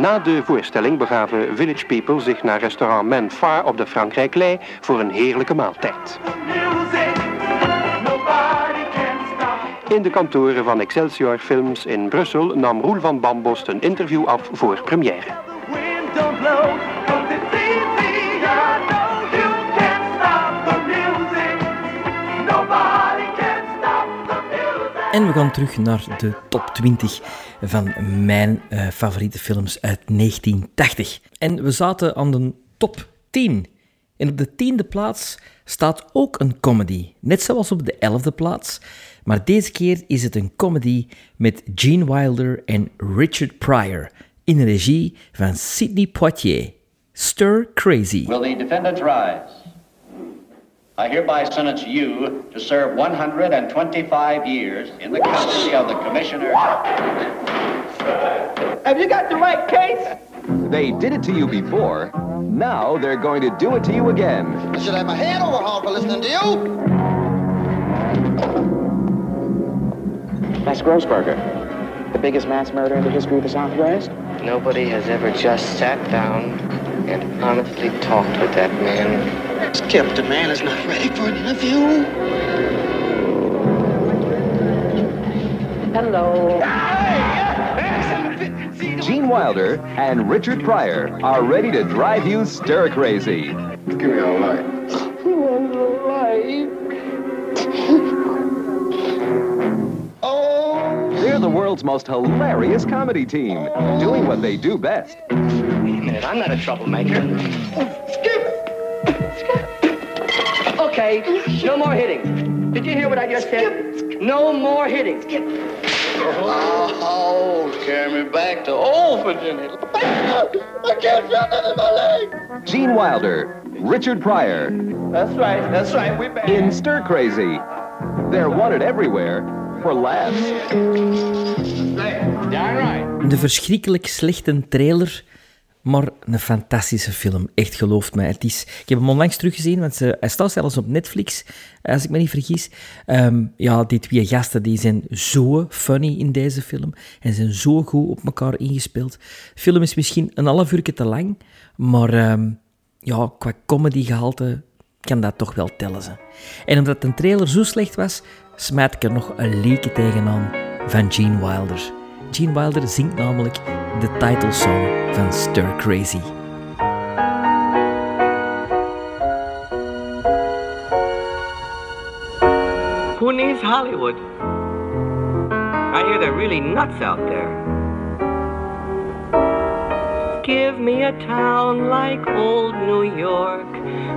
Na de voorstelling begaven Village People zich naar restaurant Menfar op de Frankrijklei voor een heerlijke maaltijd. In de kantoren van Excelsior Films in Brussel nam Roel van Bambost een interview af voor première. En we gaan terug naar de top 20 van mijn uh, favoriete films uit 1980. En we zaten aan de top 10. En op de tiende plaats staat ook een comedy. Net zoals op de elfde plaats. Maar deze keer is het een comedy met Gene Wilder en Richard Pryor. In regie van Sidney Poitier. Stir Crazy. Will the defendants rise? I hereby sentence you to serve 125 years in the custody of the commissioner. Have you got the right case? They did it to you before. Now they're going to do it to you again. I should have my head overhauled for listening to you. That's Grossberger, the biggest mass murder in the history of the Southwest. Nobody has ever just sat down and honestly talked with that man. Skip, the man is not ready for an interview. Hello. Gene Wilder and Richard Pryor are ready to drive you stir crazy. Give me a light. Oh they're the world's most hilarious comedy team, doing what they do best. Minute, I'm not a troublemaker. Okay, no more hitting. Did you hear what I just said? No more hitting. Oh, carry me back to old Virginia. I can't feel nothing in my leg. Gene Wilder, Richard Pryor, That's right, that's right. We back. in Stir Crazy. They're wanted everywhere for laughs. De verschrikkelijk slechte trailer, maar een fantastische film. Echt, gelooft mij. Het is, ik heb hem onlangs teruggezien, want ze, hij staat zelfs op Netflix, als ik me niet vergis. Ehm, ja, die twee gasten die zijn zo funny in deze film en zijn zo goed op elkaar ingespeeld. De film is misschien een half uur te lang, maar ehm, ja, qua comedygehalte kan dat toch wel tellen. Ze. En omdat een trailer zo slecht was, smijt ik er nog een leken tegenaan van Gene Wilder. Gene Wilder zingt namelijk de titelsong van Stir Crazy. Who needs Hollywood? I hear they're really nuts out there. Give me a town like old New York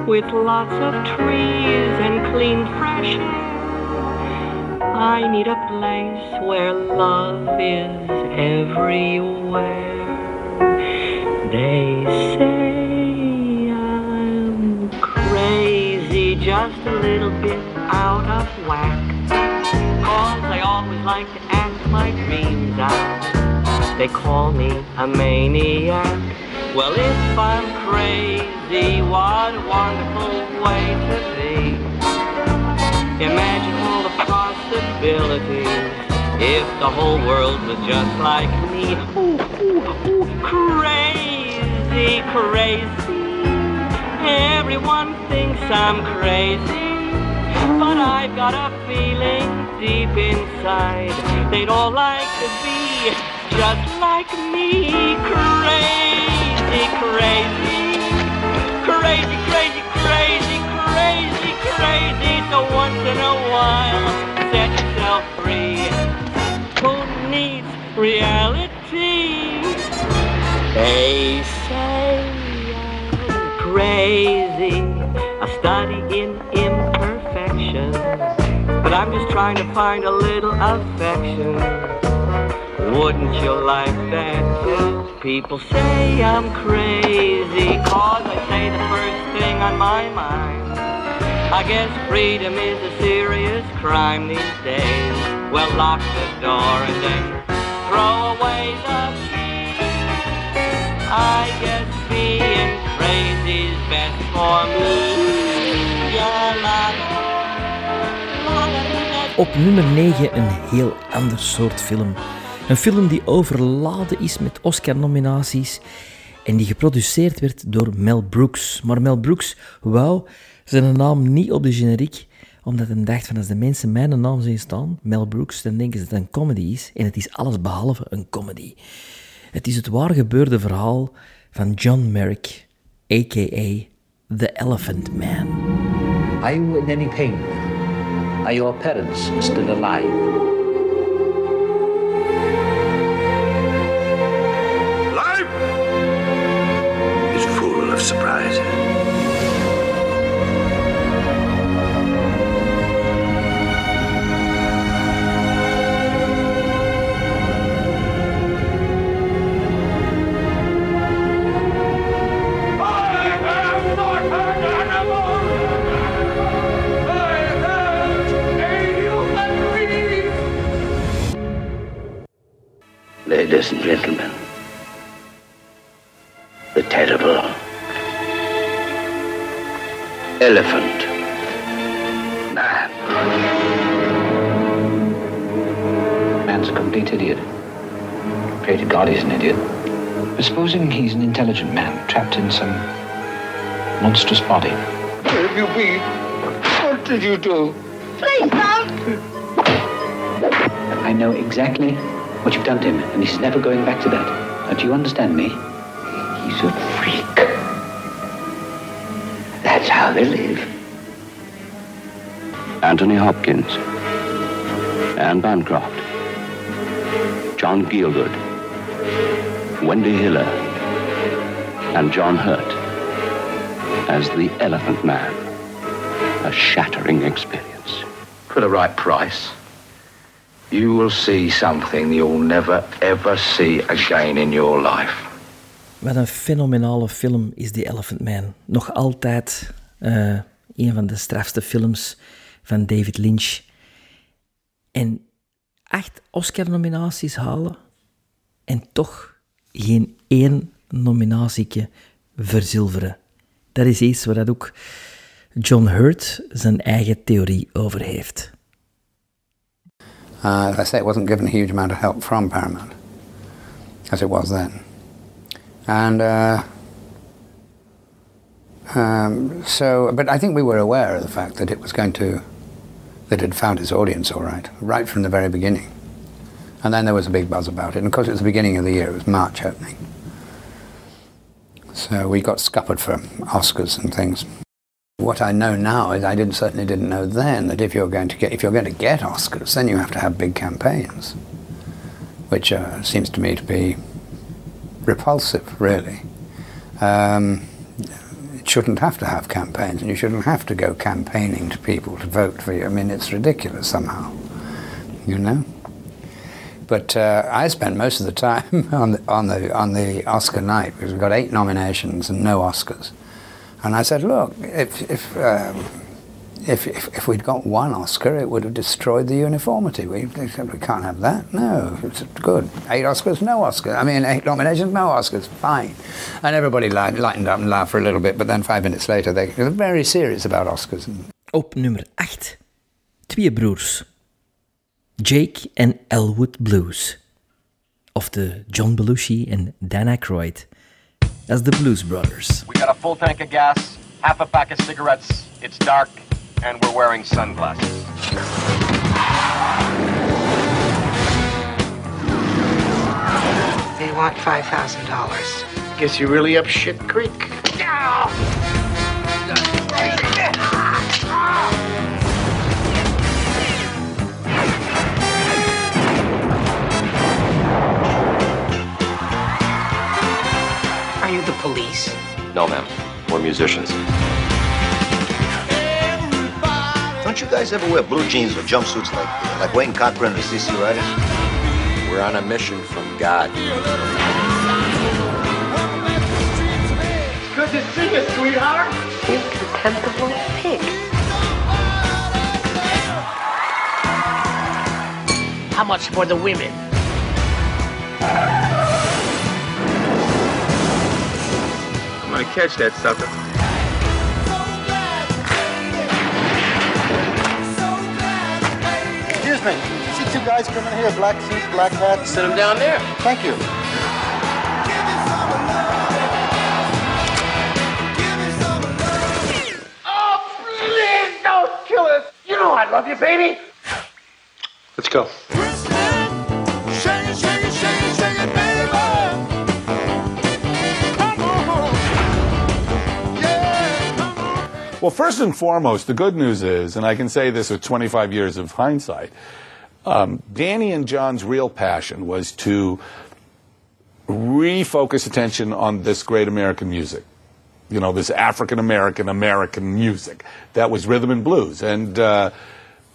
with lots of trees and clean, fresh air. I need a place where love is everywhere. They say I'm crazy, just a little bit out of whack. Cause I always like to act my dreams out. They call me a maniac. Well, if I'm crazy, what a wonderful way to be. Imagine all the possibilities if the whole world was just like me. Ooh, ooh, ooh, crazy, crazy. Everyone thinks I'm crazy. But I've got a feeling deep inside they'd all like to be just like me. Crazy. Crazy, crazy, crazy, crazy. So once in a while, set yourself free. Who needs reality? They say I'm crazy. I study in imperfection. But I'm just trying to find a little affection. Wouldn't you like that too? People say I'm crazy, cause I say the first thing on my mind. I guess freedom is a serious crime these days. Well, lock the door and then throw away the key. I guess being crazy's best for me. La, Op nummer 9 een heel ander soort film. Een film die overladen is met Oscar-nominaties en die geproduceerd werd door Mel Brooks. Maar Mel Brooks wou zijn naam niet op de generiek, omdat hij dacht van als de mensen mijn naam zien staan, Mel Brooks, dan denken ze dat het een comedy is. En het is alles behalve een comedy. Het is het waar gebeurde verhaal van John Merrick, a.k.a. The Elephant Man. Are you in any pain? Are your parents still alive? Elephant man. Man's a complete idiot. Created God, he's an idiot. But supposing he's an intelligent man trapped in some monstrous body. Where have you been? What did you do? Please don't. I know exactly what you've done to him, and he's never going back to that. Now, do you understand me? He's a how they live. Anthony Hopkins, Anne Bancroft, John Gielgud, Wendy Hiller, and John Hurt as the Elephant Man. A shattering experience. For the right price, you will see something you'll never ever see again in your life. Wat een fenomenale film is The Elephant Man. Nog altijd uh, een van de strafste films van David Lynch. En acht Oscar-nominaties halen en toch geen één nominatieke verzilveren. Dat is iets waar dat ook John Hurt zijn eigen theorie over heeft. Uh, as I say, it wasn't given a huge amount of help from Paramount, as it was then. And uh, um, so, but I think we were aware of the fact that it was going to, that it had found its audience all right, right from the very beginning. And then there was a big buzz about it. And of course, it was the beginning of the year, it was March opening. So we got scuppered for Oscars and things. What I know now is I didn't certainly didn't know then that if you're going to get if you're going to get Oscars, then you have to have big campaigns, which uh, seems to me to be repulsive, really. Um, shouldn't have to have campaigns, and you shouldn't have to go campaigning to people to vote for you. I mean, it's ridiculous somehow, you know. But uh, I spent most of the time on the, on the on the Oscar night because we got eight nominations and no Oscars. And I said, look, if if, um, if if, if we'd got one Oscar, it would have destroyed the uniformity. We, we can't have that. No, it's good. Eight Oscars, no Oscars. I mean, eight nominations, no Oscars. Fine. And everybody lightened up and laughed for a little bit. But then five minutes later, they were very serious about Oscars. Op nummer 8. Twee broers. Jake en Elwood Blues. Of de John Belushi en Dan Aykroyd as the Blues Brothers. We got a full tank of gas, half a pack of cigarettes, it's dark, and we're wearing sunglasses. They want $5,000. Guess you're really up shit creek. Are you the police? No, ma'am. We're musicians. Don't you guys ever wear blue jeans or jumpsuits like like Wayne Cochran and the CC Riders? We're on a mission from God. Good to see you, sweetheart. You contemptible pig. How much for the women? I'm gonna catch that sucker. Excuse me. See two guys coming here, black suits, black hats. Sit them down there. Thank you. Oh, please don't kill us. You know I love you, baby. Let's go. Well, first and foremost, the good news is, and I can say this with 25 years of hindsight, um, Danny and John's real passion was to refocus attention on this great American music. You know, this African American American music. That was rhythm and blues. And, uh,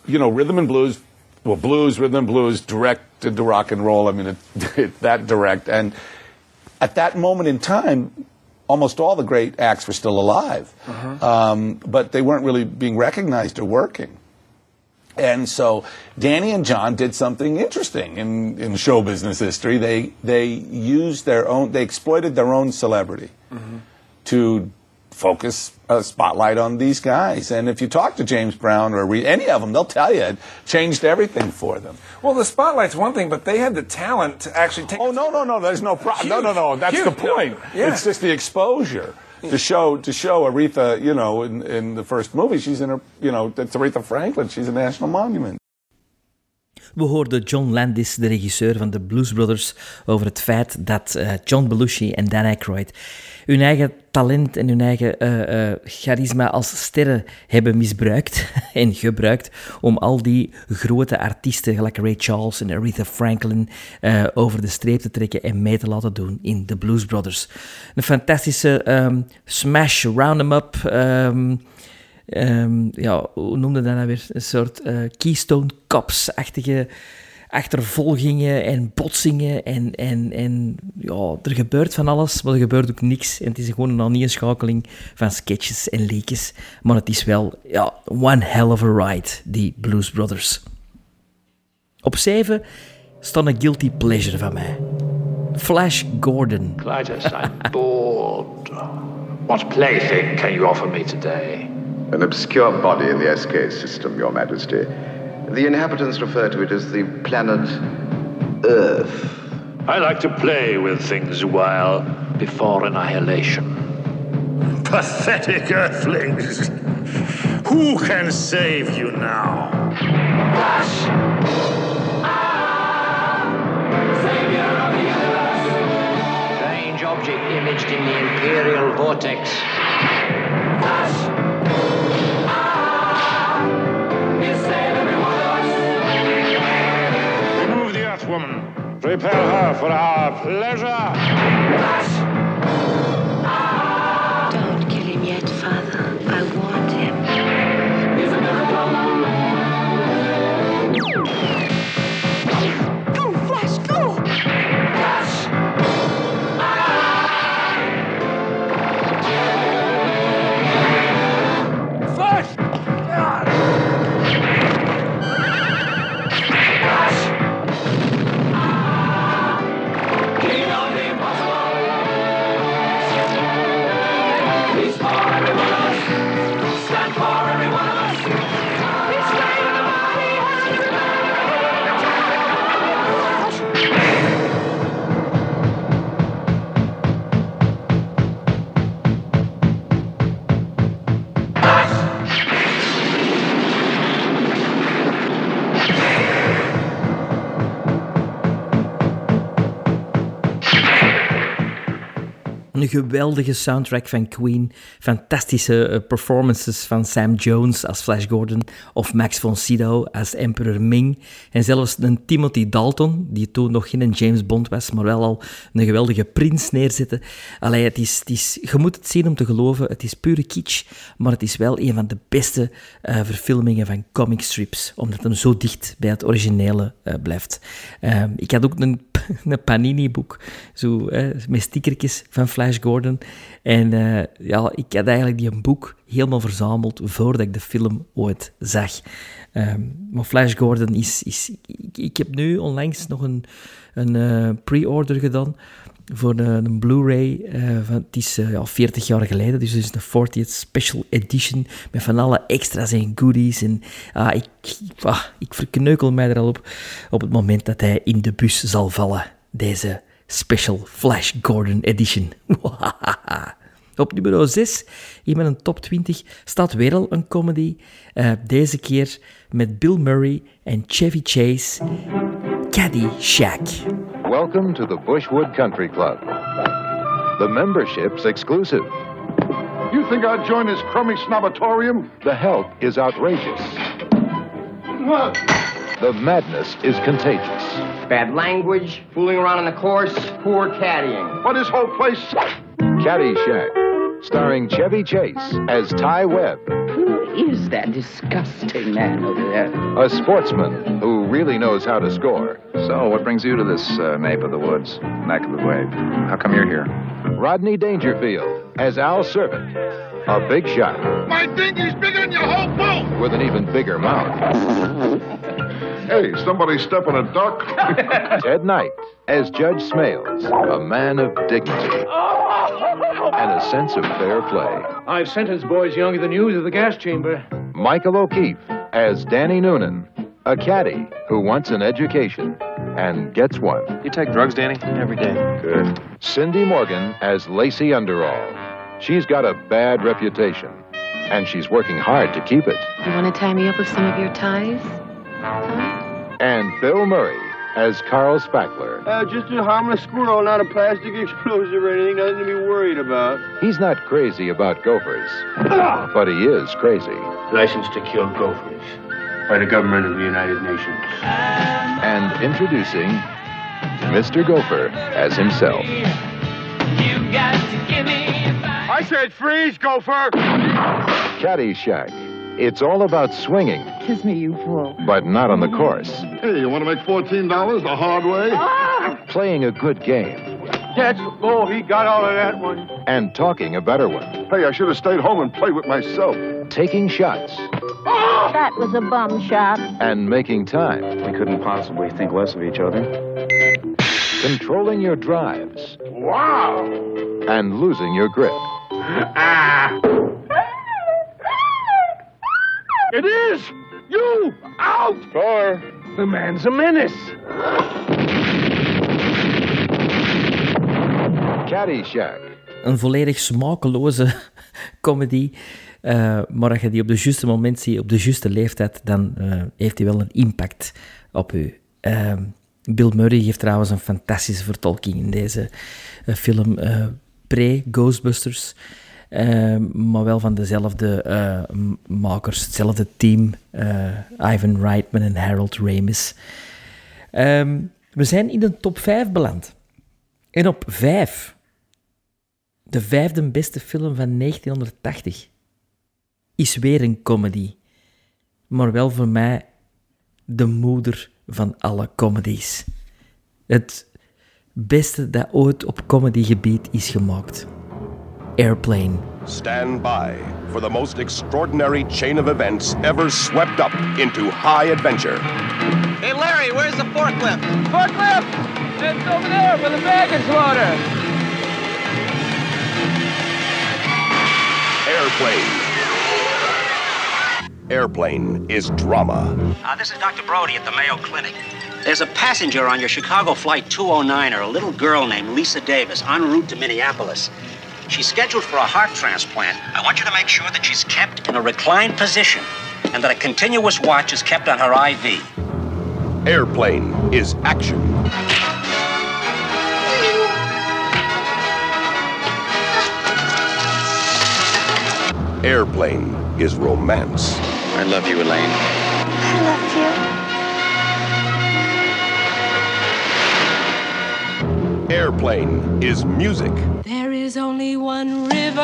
you know, rhythm and blues, well, blues, rhythm and blues, directed to rock and roll. I mean, it, it, that direct. And at that moment in time, almost all the great acts were still alive, um, but they weren't really being recognized or working. And so Danny and John did something interesting in, in show business history. They they used their own, they exploited their own celebrity to focus a spotlight on these guys. And if you talk to James Brown or read any of them, they'll tell you it changed everything for them. Well, the spotlight's one thing, but they had the talent to actually take. Oh no, no, no! There's no problem. No, no, no. That's the Huge. No. point. Yeah. It's just the exposure to show to show Aretha. You know, in, in the first movie, she's in a you know it's Aretha Franklin. She's a national monument. We hoorden John Landis, de regisseur van de Blues Brothers, over het feit dat uh, John Belushi en Dan Aykroyd hun eigen talent en hun eigen uh, uh, charisma als sterren hebben misbruikt en gebruikt om al die grote artiesten, gelijk Ray Charles en Aretha Franklin, uh, over de streep te trekken en mee te laten doen in The Blues Brothers. Een fantastische um, smash, round-em-up... Um, um, ja, hoe noemde dat nou weer? Een soort Keystone Cops-achtige achtervolgingen en botsingen. En, en, en ja, er gebeurt van alles, maar er gebeurt ook niks. En het is gewoon een aaneenschakeling van sketches en leekjes. Maar het is wel ja, one hell of a ride, die Blues Brothers. Op 7 staat een guilty pleasure van mij. Flash Gordon. Clytus, I'm bored. What plaything can you offer me today? An obscure body in the SK system, Your Majesty. The inhabitants refer to it as the planet Earth. I like to play with things a while before annihilation. Pathetic earthlings! Who can save you now? Flash! Strange object imaged in the Imperial Vortex. Woman. Prepare her for our pleasure. Geweldige soundtrack van Queen. Fantastische uh, performances van Sam Jones als Flash Gordon. Of Max von Sydow als Emperor Ming. En zelfs een Timothy Dalton, die toen nog geen James Bond was, maar wel al een geweldige prins neerzetten. Allee, het is, het is, je moet het zien om te geloven. Het is pure kitsch, maar het is wel een van de beste uh, verfilmingen van comic strips. Omdat het zo dicht bij het originele uh, blijft. ik had ook een, een Panini-boek, zo, met stickertjes van Flash Gordon. En uh, ja, ik had eigenlijk die boek helemaal verzameld voordat ik de film ooit zag. Um, maar Flash Gordon is... is ik, ik, heb nu onlangs nog een, een uh, pre-order gedaan voor een, Blu-ray. Uh, van, het is ja, 40 jaar geleden, dus het is een 40th Special Edition met van alle extra's en goodies. En ah, ik, ah, ik verkneukel mij er al op op het moment dat hij in de bus zal vallen. Deze Special Flash Gordon Edition. Op nummer 6 in mijn top 20 staat weer al een comedy. Uh, deze keer met Bill Murray en Chevy Chase. Caddy Shack. Welcome to the Bushwood Country Club. The membership's exclusive. You think I'd join this crummy snobatorium? The help is outrageous. The madness is contagious. Bad language, fooling around on the course, poor caddying. What is whole place? Caddy Shack, starring Chevy Chase as Ty Webb. Who is that disgusting man over there? A sportsman who really knows how to score. So, what brings you to this uh, nape of the woods, neck of the wave? How come you're here? Rodney Dangerfield as Al Servant, a big shot. My dinghy's bigger than your whole boat! With an even bigger mouth. Hey, somebody step on a duck? Ted Knight as Judge Smales, a man of dignity and a sense of fair play. I've sentenced boys younger than you to the gas chamber. Michael O'Keefe as Danny Noonan, a caddy who wants an education and gets one. You take drugs, Danny? Every day. Good. Cindy Morgan as Lacey Underall. She's got a bad reputation, and she's working hard to keep it. You want to tie me up with some of your ties? Huh? And Bill Murray as Carl Spackler. Uh, just a harmless squirrel, not a plastic explosive or anything. Nothing to be worried about. He's not crazy about gophers, but he is crazy. License to kill gophers by the government of the United Nations. And introducing Mr. Gopher as himself. I said freeze, gopher! Caddyshack. It's all about swinging, Kiss me, you fool. but not on the course. Hey, you want to make $14 the hard way? Playing a good game That's oh, he got all of that one. and talking a better one. Hey, I should have stayed home and played with myself. Taking shots That was a bum shot. and making time. We couldn't possibly think less of each other. Controlling your drives Wow! and losing your grip. Ah! It is! You! Out! Score. The man's a menace. Caddyshack. Een volledig smakeloze comedy. Eh, maar als je die op de juiste moment ziet, op de juiste leeftijd, dan eh, heeft hij wel een impact op u. Ehm, Bill Murray heeft trouwens een fantastische vertolking in deze eh, film. eh, Pre-Ghostbusters. Ehm, maar wel van dezelfde eh, makers, hetzelfde team. eh, Ivan Reitman en Harold Ramis. Ehm, we zijn in de top 5 beland. En op 5 de vijfde beste film van 1980 is weer een comedy. Maar wel voor mij de moeder van alle comedies. Het beste dat ooit op comedygebied is gemaakt. Airplane. Stand by for the most extraordinary chain of events ever swept up into high adventure. Hey, Larry, where's the forklift? Forklift! It's over there for the baggage loader. Airplane. Airplane is drama. Uh, this is Dr. Brody at the Mayo Clinic. There's a passenger on your Chicago flight 209er, a little girl named Lisa Davis, en route to Minneapolis. She's scheduled for a heart transplant. I want you to make sure that she's kept in a reclined position and that a continuous watch is kept on her IV. Airplane is action. Airplane is romance. I love you, Elaine. Airplane is music. There is only one river,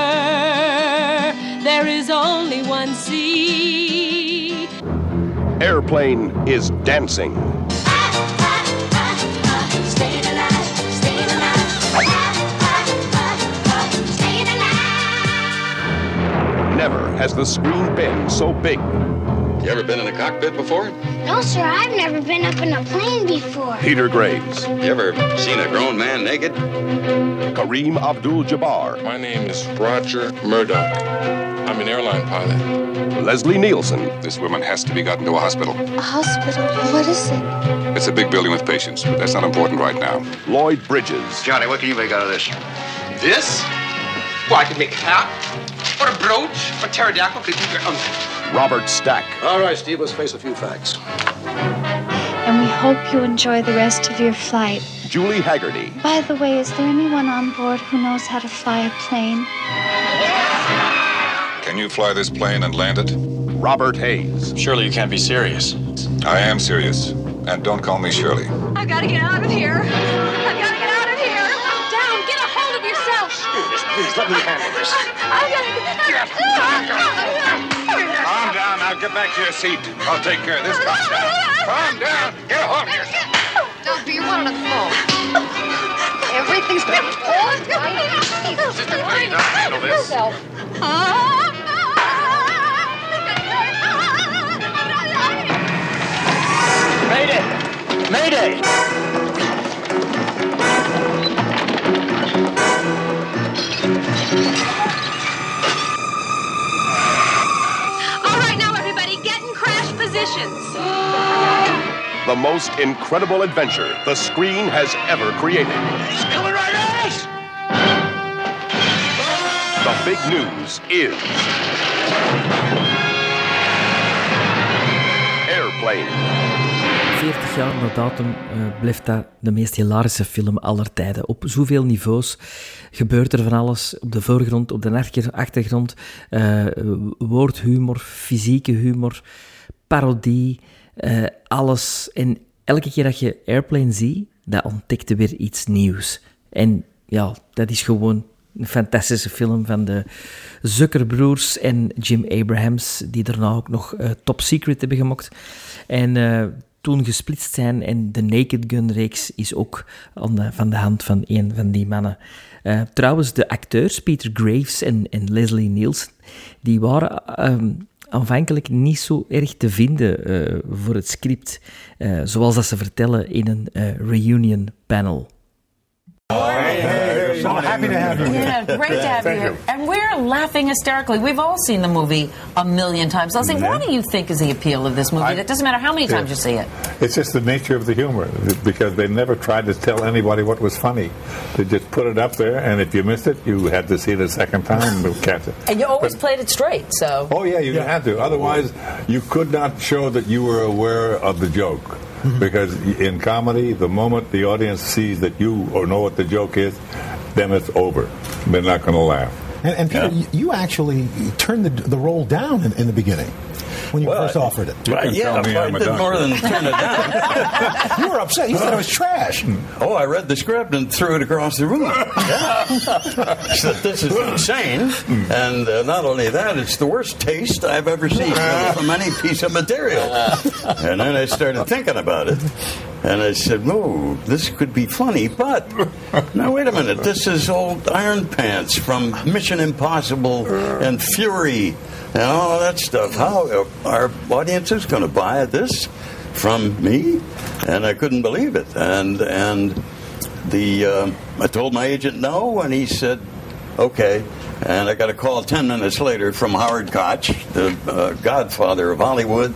there is only one sea. Airplane is dancing. Never has the screen been so big. You ever been in a cockpit before? No, sir, I've never been up in a plane before. Peter Graves, You ever seen a grown man naked? Kareem Abdul-Jabbar, My name is Roger Murdoch. I'm an airline pilot. Leslie Nielsen, This woman has to be gotten to a hospital. A hospital? What is it? It's a big building with patients, but that's not important right now. Lloyd Bridges, Johnny, what can you make out of this? This? Well, I could make a cap, or a brooch, or pterodactyl. Could you, um, Robert Stack, All right, Steve, let's face a few facts. And we hope you enjoy the rest of your flight. Julie Haggerty, By the way, is there anyone on board who knows how to fly a plane? Can you fly this plane and land it? Robert Hayes, Surely you can't be serious. I am serious. And don't call me Shirley. I've got to get out of here. Please, let me handle this. I've got Calm down. Now get back to your seat. I'll take care of this. Calm down. Calm down. Get a hold of yourself. Doctor, you're one on the phone. Everything's been all right. Sister, please, I'll handle this. Mayday! Mayday! Positions. the most incredible adventure the screen has ever created. He's coming right at us! The big news is Airplane. 40 jaar na datum uh, blijft dat de meest hilarische film aller tijden. Op zoveel niveaus gebeurt er van alles. Op de voorgrond, op de achtergrond. Uh, woordhumor, fysieke humor, parodie, uh, alles. En elke keer dat je Airplane ziet, dat ontdekte weer iets nieuws. En ja, dat is gewoon een fantastische film van de Zuckerbroers en Jim Abrahams, die daarna ook nog uh, Top Secret hebben gemaakt. En uh, toen gesplitst zijn en de Naked Gun-reeks is ook de, van de hand van een van die mannen. Trouwens, de acteurs Peter Graves en, en Leslie Nielsen, die waren um, aanvankelijk niet zo erg te vinden uh, voor het script, uh, zoals dat ze vertellen in een reunion panel. Hey, hey, so happy to have you. Yeah, great to have you here. And we're laughing hysterically. We've all seen the movie a million times. I'll say, yeah. what do you think is the appeal of this movie? I, it doesn't matter how many times you see it. It's just the nature of the humor because they never tried to tell anybody what was funny. They just put it up there, and if you missed it, you had to see it a second time to catch it. And you always but, played it straight, so. Oh yeah, you yeah. had to. Otherwise, you could not show that you were aware of the joke. Because in comedy, the moment the audience sees that you or know what the joke is, then it's over. They're not going to laugh. And, and Peter, yeah. you actually turned the, the role down in, in the beginning when you well, first offered it. You yeah, I did more than turn it down. you were upset. You thought it was trash. Oh, I read the script and threw it across the room. Yeah. said, this is insane. And uh, not only that, it's the worst taste I've ever seen from any piece of material. And then I started thinking about it. And I said, "No, this could be funny." But now, wait a minute. This is old Iron Pants from Mission Impossible and Fury and all that stuff. How our audience is going to buy this from me? And I couldn't believe it. And and the uh, I told my agent no, and he said, "Okay." And I got a call 10 minutes later from Howard Koch, the uh, godfather of Hollywood.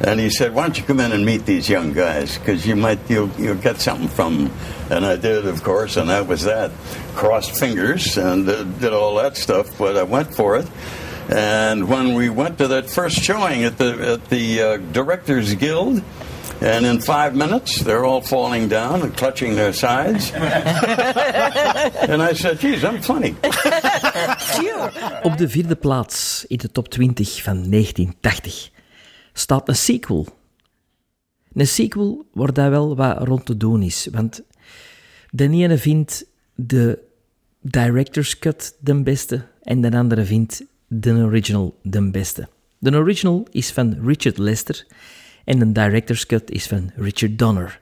And he said, Why don't you come in and meet these young guys? Because you might, you'll, you'll get something from them. And I did, of course, and that was that. Crossed fingers and uh, did all that stuff, but I went for it. And when we went to that first showing at the at the uh, Directors Guild, and in five minutes, they're all falling down and clutching their sides. and I said, geez, I'm funny. Op de vierde plaats in de top 20 van 1980 staat een sequel. Een sequel waar daar wel wat rond te doen is. Want de ene vindt de director's cut de beste en de andere vindt de original de beste. De original is van Richard Lester en de director's cut is van Richard Donner.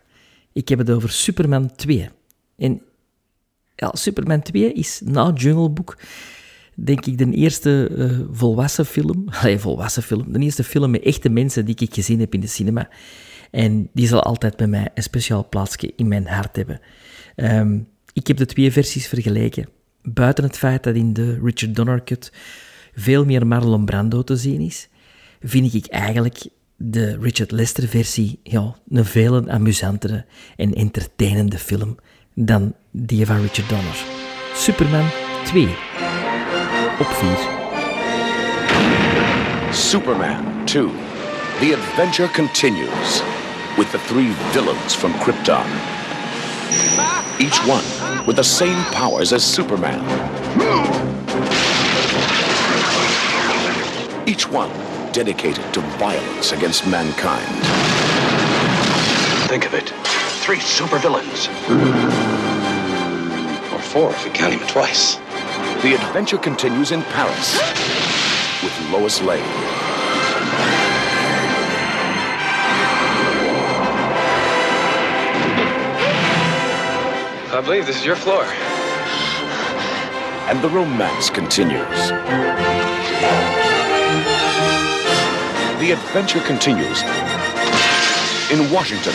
Ik heb het over Superman 2. En ja, Superman 2 is na Jungle Book denk ik de eerste uh, volwassen film, allee, volwassen film, de eerste film met echte mensen die ik gezien heb in de cinema. En die zal altijd bij mij een speciaal plaatsje in mijn hart hebben. Um, ik heb de twee versies vergeleken. Buiten het feit dat in de Richard Donner cut veel meer Marlon Brando te zien is, vind ik eigenlijk de Richard Lester versie ja, een veel amusantere en entertainende film dan die van Richard Donner. Superman 2 op 4. Superman 2. The adventure continues with the three villains from Krypton. Each one with the same powers as Superman. Each one dedicated to violence against mankind. Think of it. Three supervillains. Or four if you count him twice. The adventure continues in Paris with Lois Lane. I believe this is your floor. And the romance continues. The adventure continues in Washington.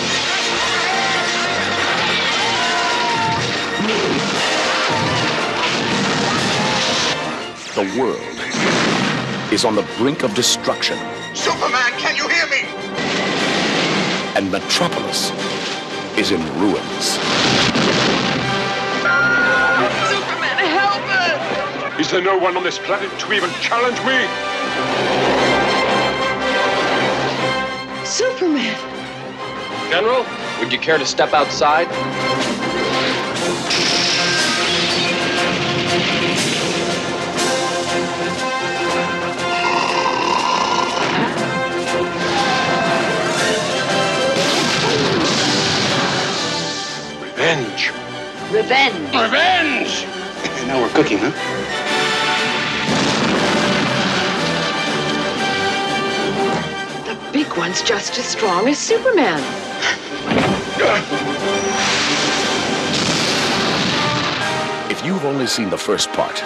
The world is on the brink of destruction. Superman, can you hear me? And Metropolis is in ruins. Superman, help us! Is there no one on this planet to even challenge me? Superman! General, would you care to step outside? Revenge. Revenge. Revenge! now we're cooking, huh? One's just as strong as Superman. If you've only seen the first part,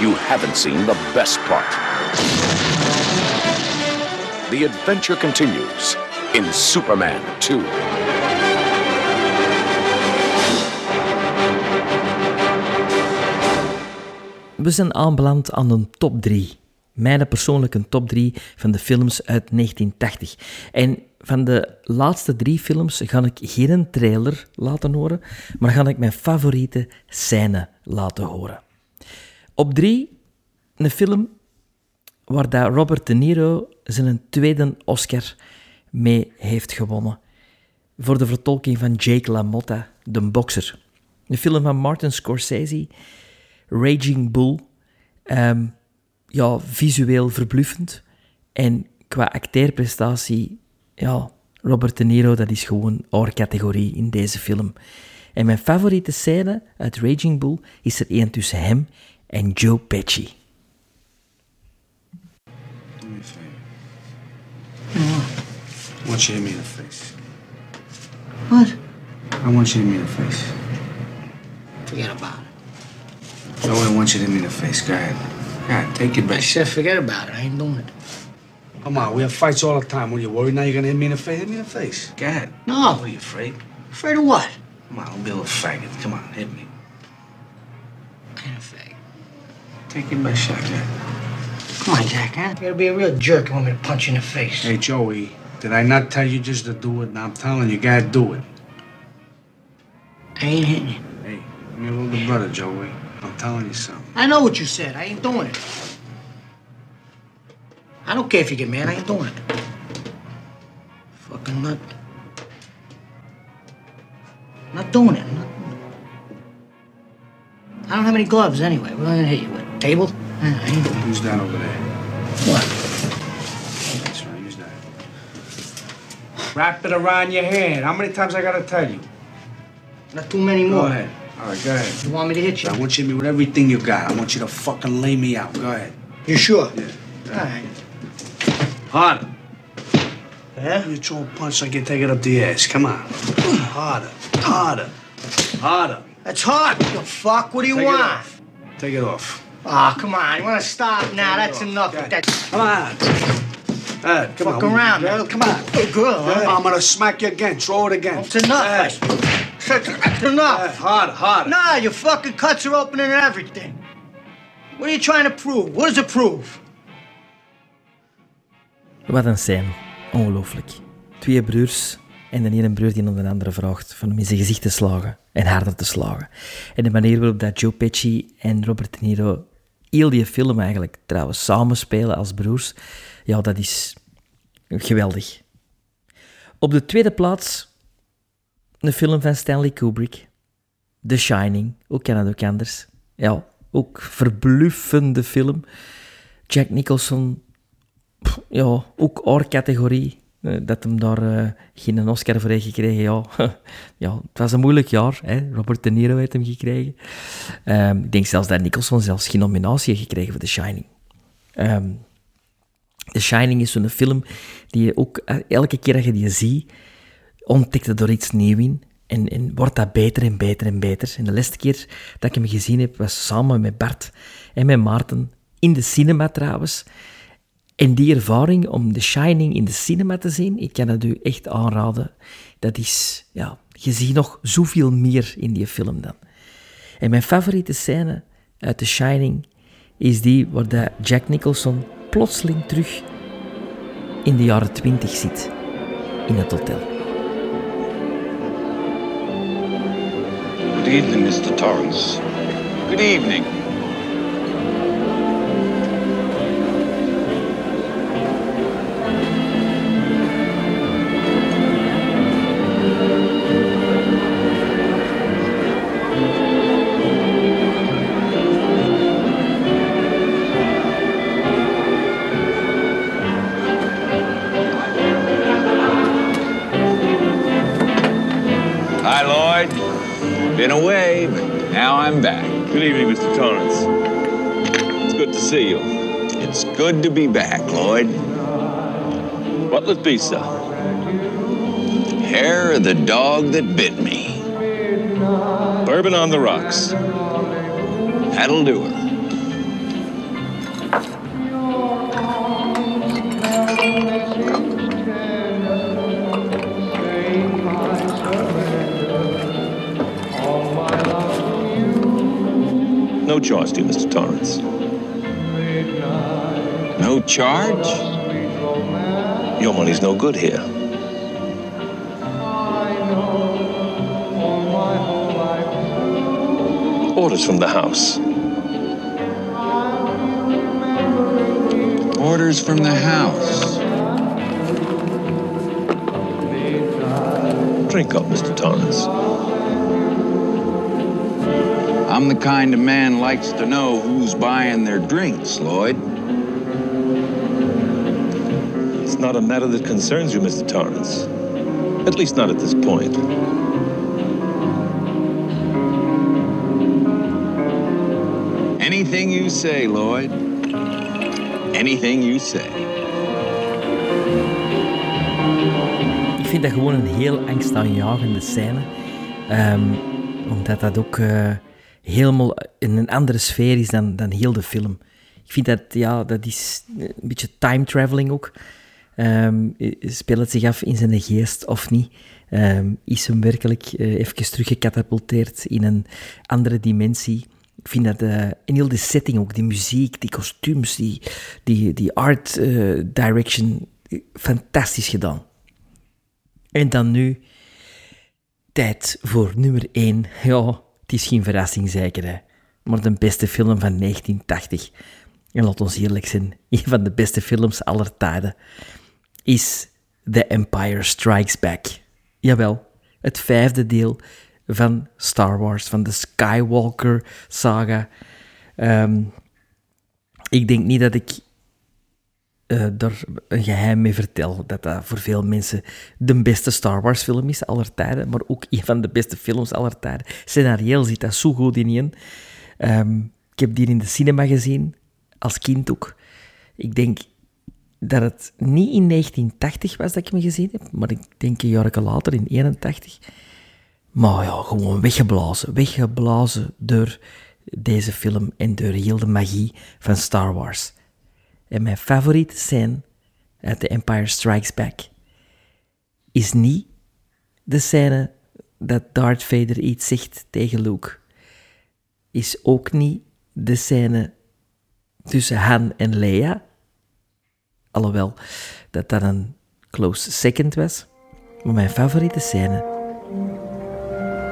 you haven't seen the best part. The adventure continues in Superman 2. We zijn aanbeland aan een top 3. Mijn persoonlijke top 3 van de films uit 1980. En van de laatste drie films ga ik geen trailer laten horen, maar ga ik mijn favoriete scène laten horen. Op 3 een film waar Robert De Niro zijn tweede Oscar mee heeft gewonnen. Voor de vertolking van Jake LaMotta, de bokser. Een film van Martin Scorsese, Raging Bull. Ehm, ja, visueel verbluffend. En qua acteerprestatie, ja, Robert De Niro, dat is gewoon oorcategorie in deze film. En mijn favoriete scène uit Raging Bull is er één tussen hem en Joe Pesci. I want you to hit me in the face. What? I want you to hit me in the face. Forget about it. Joey, I want you to hit me in the face. Go ahead. Go ahead, take it back. I back. said forget about it. I ain't doing it. Come on, we have fights all the time. What are you worried now you're gonna hit me in the face? Hit me in the face. Go ahead. No. What are you afraid? Afraid of what? Come on, don't be a little faggot. Come on, hit me. I ain't a fag. Take your best shot, Jack. Come on, Jack, huh? You gotta be a real jerk. You want me to punch you in the face. Hey, Joey, did I not tell you just to do it? Now I'm telling you, you gotta do it. I ain't hitting you. Hey, I'm your older brother, Joey. I'm telling you something. I know what you said. I ain't doing it. I don't care if you get mad. I ain't doing it. Fucking nut. Not doing it. Not doing it. I don't have any gloves anyway. What am I gonna hit you with? Table? Eh, I ain't doing it. Who's that over there? What? That's right, use that. Wrap it around your hand. How many times I gotta tell you? Not too many more. Go ahead. All right, go ahead. You want me to hit you? I want you to hit me with everything you got. I want you to fucking lay me out. Go ahead. You sure? Yeah. All right. Harder. Yeah? You throw a punch I can take it up the ass. Come on. Harder. Harder. Harder. That's hard. You fuck. What do you Take it want? off. Take it off. Ah, come on. You want to stop now? That's enough. of that. Come on. Right, come Fuck on. around, Girl, come on. Hey, girl, huh? I'm gonna smack you again. Throw it again. That's enough. Hey. That's enough. Harder, harder. Nah, your fucking cuts are opening and everything. What are you trying to prove? What does it prove? Wat een scène. Ongelooflijk. Twee broers en de ene broer die aan de andere vraagt van hem in zijn gezicht te slagen en harder te slagen. En de manier waarop dat Joe Pesci en Robert De Niro heel die film eigenlijk trouwens samenspelen als broers, ja, dat is geweldig. Op de tweede plaats een film van Stanley Kubrick, The Shining, ook kan het ook anders. Ja, ook verbluffende film. Jack Nicholson, ja, ook oorcategorie. Eh, Dat hem daar eh, geen Oscar voor heeft gekregen, ja. ja. Het was een moeilijk jaar. Robert De Niro heeft hem gekregen. Ehm, ik denk zelfs dat Nicholson zelfs geen nominatie heeft gekregen voor The Shining. Ehm, The Shining is zo'n film die je ook eh, elke keer dat je die ziet, ontdekt er iets nieuws in. En, en wordt dat beter en beter en beter. En de laatste keer dat ik hem gezien heb, was samen met Bart en met Maarten in de cinema trouwens. En die ervaring om The Shining in de cinema te zien, ik kan het u echt aanraden. Dat is, ja, je ziet nog zoveel meer in die film dan. En mijn favoriete scène uit The Shining is die waar Jack Nicholson plotseling terug in de jaren twintig zit. In het hotel. Good evening, Mr. Torrance. Good evening. Be back, Lloyd. Be, sir? Hair of the dog that bit me. Bourbon on the rocks. That'll do her. No charge to you, Mr. Torrance. No charge? Your money's no good here. Orders from the house. Orders from the house. Drink up, Mr. Torrance. I'm the kind of man likes to know who's buying their drinks, Lloyd. Not a matter that concerns you, Mr. Torrance. At least not at this point. Anything you say, Lloyd. Anything you say. Ik vind dat gewoon een heel angstaanjagende scène. Ehm, omdat dat ook eh, helemaal in een andere sfeer is dan, dan heel de film. Ik vind dat, ja, dat is een beetje time traveling ook. Ehm, speelt het zich af in zijn geest of niet? Ehm, is hem werkelijk uh, even teruggecatapulteerd in een andere dimensie? Ik vind dat uh, in heel de setting ook, die muziek, die kostuums, die, die, die art uh, direction, fantastisch gedaan. En dan nu, tijd voor nummer 1. Ja, het is geen verrassing zeker, hè. maar de beste film van 1980. En laat ons eerlijk zijn, een van de beste films aller tijden is The Empire Strikes Back. Jawel, het vijfde deel van Star Wars, van de Skywalker saga. Um, ik denk niet dat ik uh, er een geheim mee vertel dat dat voor veel mensen de beste Star Wars film is aller tijden, maar ook een van de beste films aller tijden. Scenario zit dat zo goed in. Um, ik heb die in de cinema gezien, als kind ook. Ik denk dat het niet in 1980 was dat ik me gezien heb, maar ik denk een jaar later, in 81. Maar ja, gewoon weggeblazen. Weggeblazen door deze film en door heel de magie van Star Wars. En mijn favoriete scène uit The Empire Strikes Back is niet de scène dat Darth Vader iets zegt tegen Luke. Is ook niet de scène tussen Han en Leia. Alhoewel dat dat een close second was. Maar mijn favoriete scène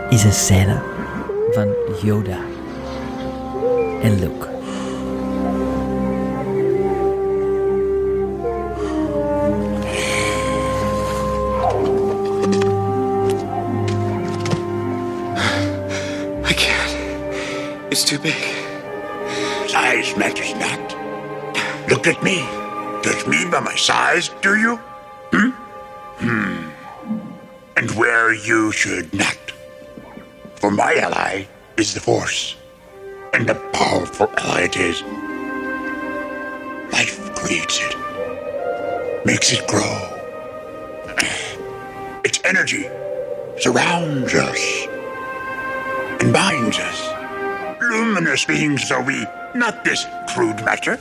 is een scène van Yoda en Luke. I can't. It's too big. Size matters not. Look at me. Judge me by my size, do you? Hmm? Hmm. And where you should not. For my ally is the Force. And a powerful ally it is. Life creates it, makes it grow. Its energy surrounds us and binds us. Luminous beings are we, not this crude matter.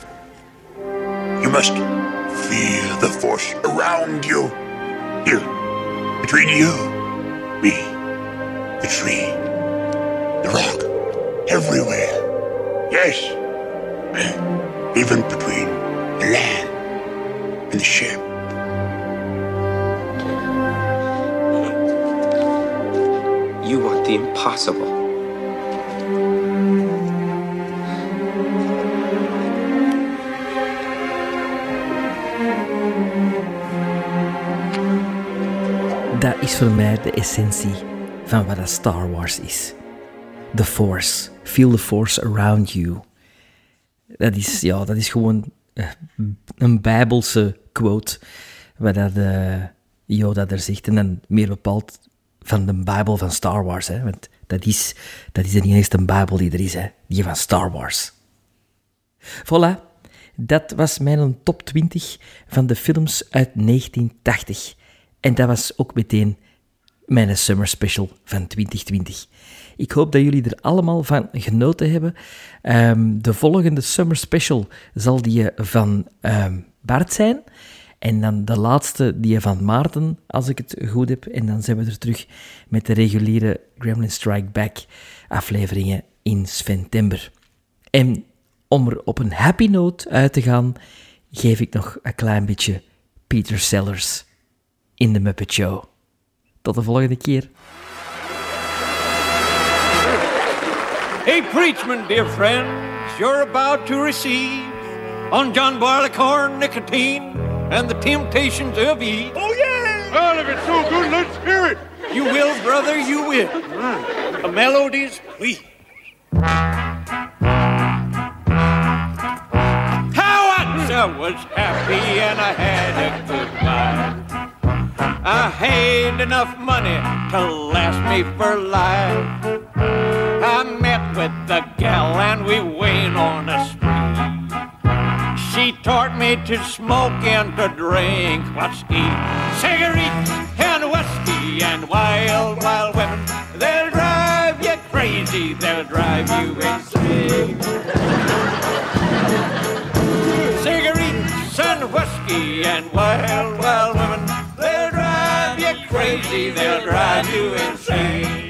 You must feel the force around you. Here, between you, me, the tree, the rock, everywhere. Yes, even between the land and the ship. You want the impossible. Dat is voor mij de essentie van wat Star Wars is. The Force. Feel the Force around you. Dat is, ja, dat is gewoon eh, een bijbelse quote, waar dat uh, Yoda er zegt. En dan meer bepaald van de Bijbel van Star Wars. Hè? Want dat is, dat is de enige Bijbel die er is, hè? die van Star Wars. Voilà, dat was mijn top 20 van de films uit 1980. En dat was ook meteen mijn summer special van 2020. Ik hoop dat jullie er allemaal van genoten hebben. Ehm, de volgende summer special zal die van um, Bart zijn. En dan de laatste, die van Maarten, als ik het goed heb. En dan zijn we er terug met de reguliere Gremlin Strike Back afleveringen in september. En om er op een happy note uit te gaan, geef ik nog een klein beetje Peter Sellers in de Muppet Show. Tot de volgende keer. A preachment, dear friends, you're about to receive on John Barleycorn, nicotine, and the temptations of Eve. Oh, yeah! Well, if it's so good, let's hear it. You will, brother, you will. The melodies, we. How once I was happy and I had a good life. I had enough money to last me for life. I met with the gal and we went on a spree. She taught me to smoke and to drink eat. Cigarettes and whiskey and wild, wild women. They'll drive you crazy, they'll drive you insane. Cigarettes and whiskey and wild, wild crazy, they'll drive you insane.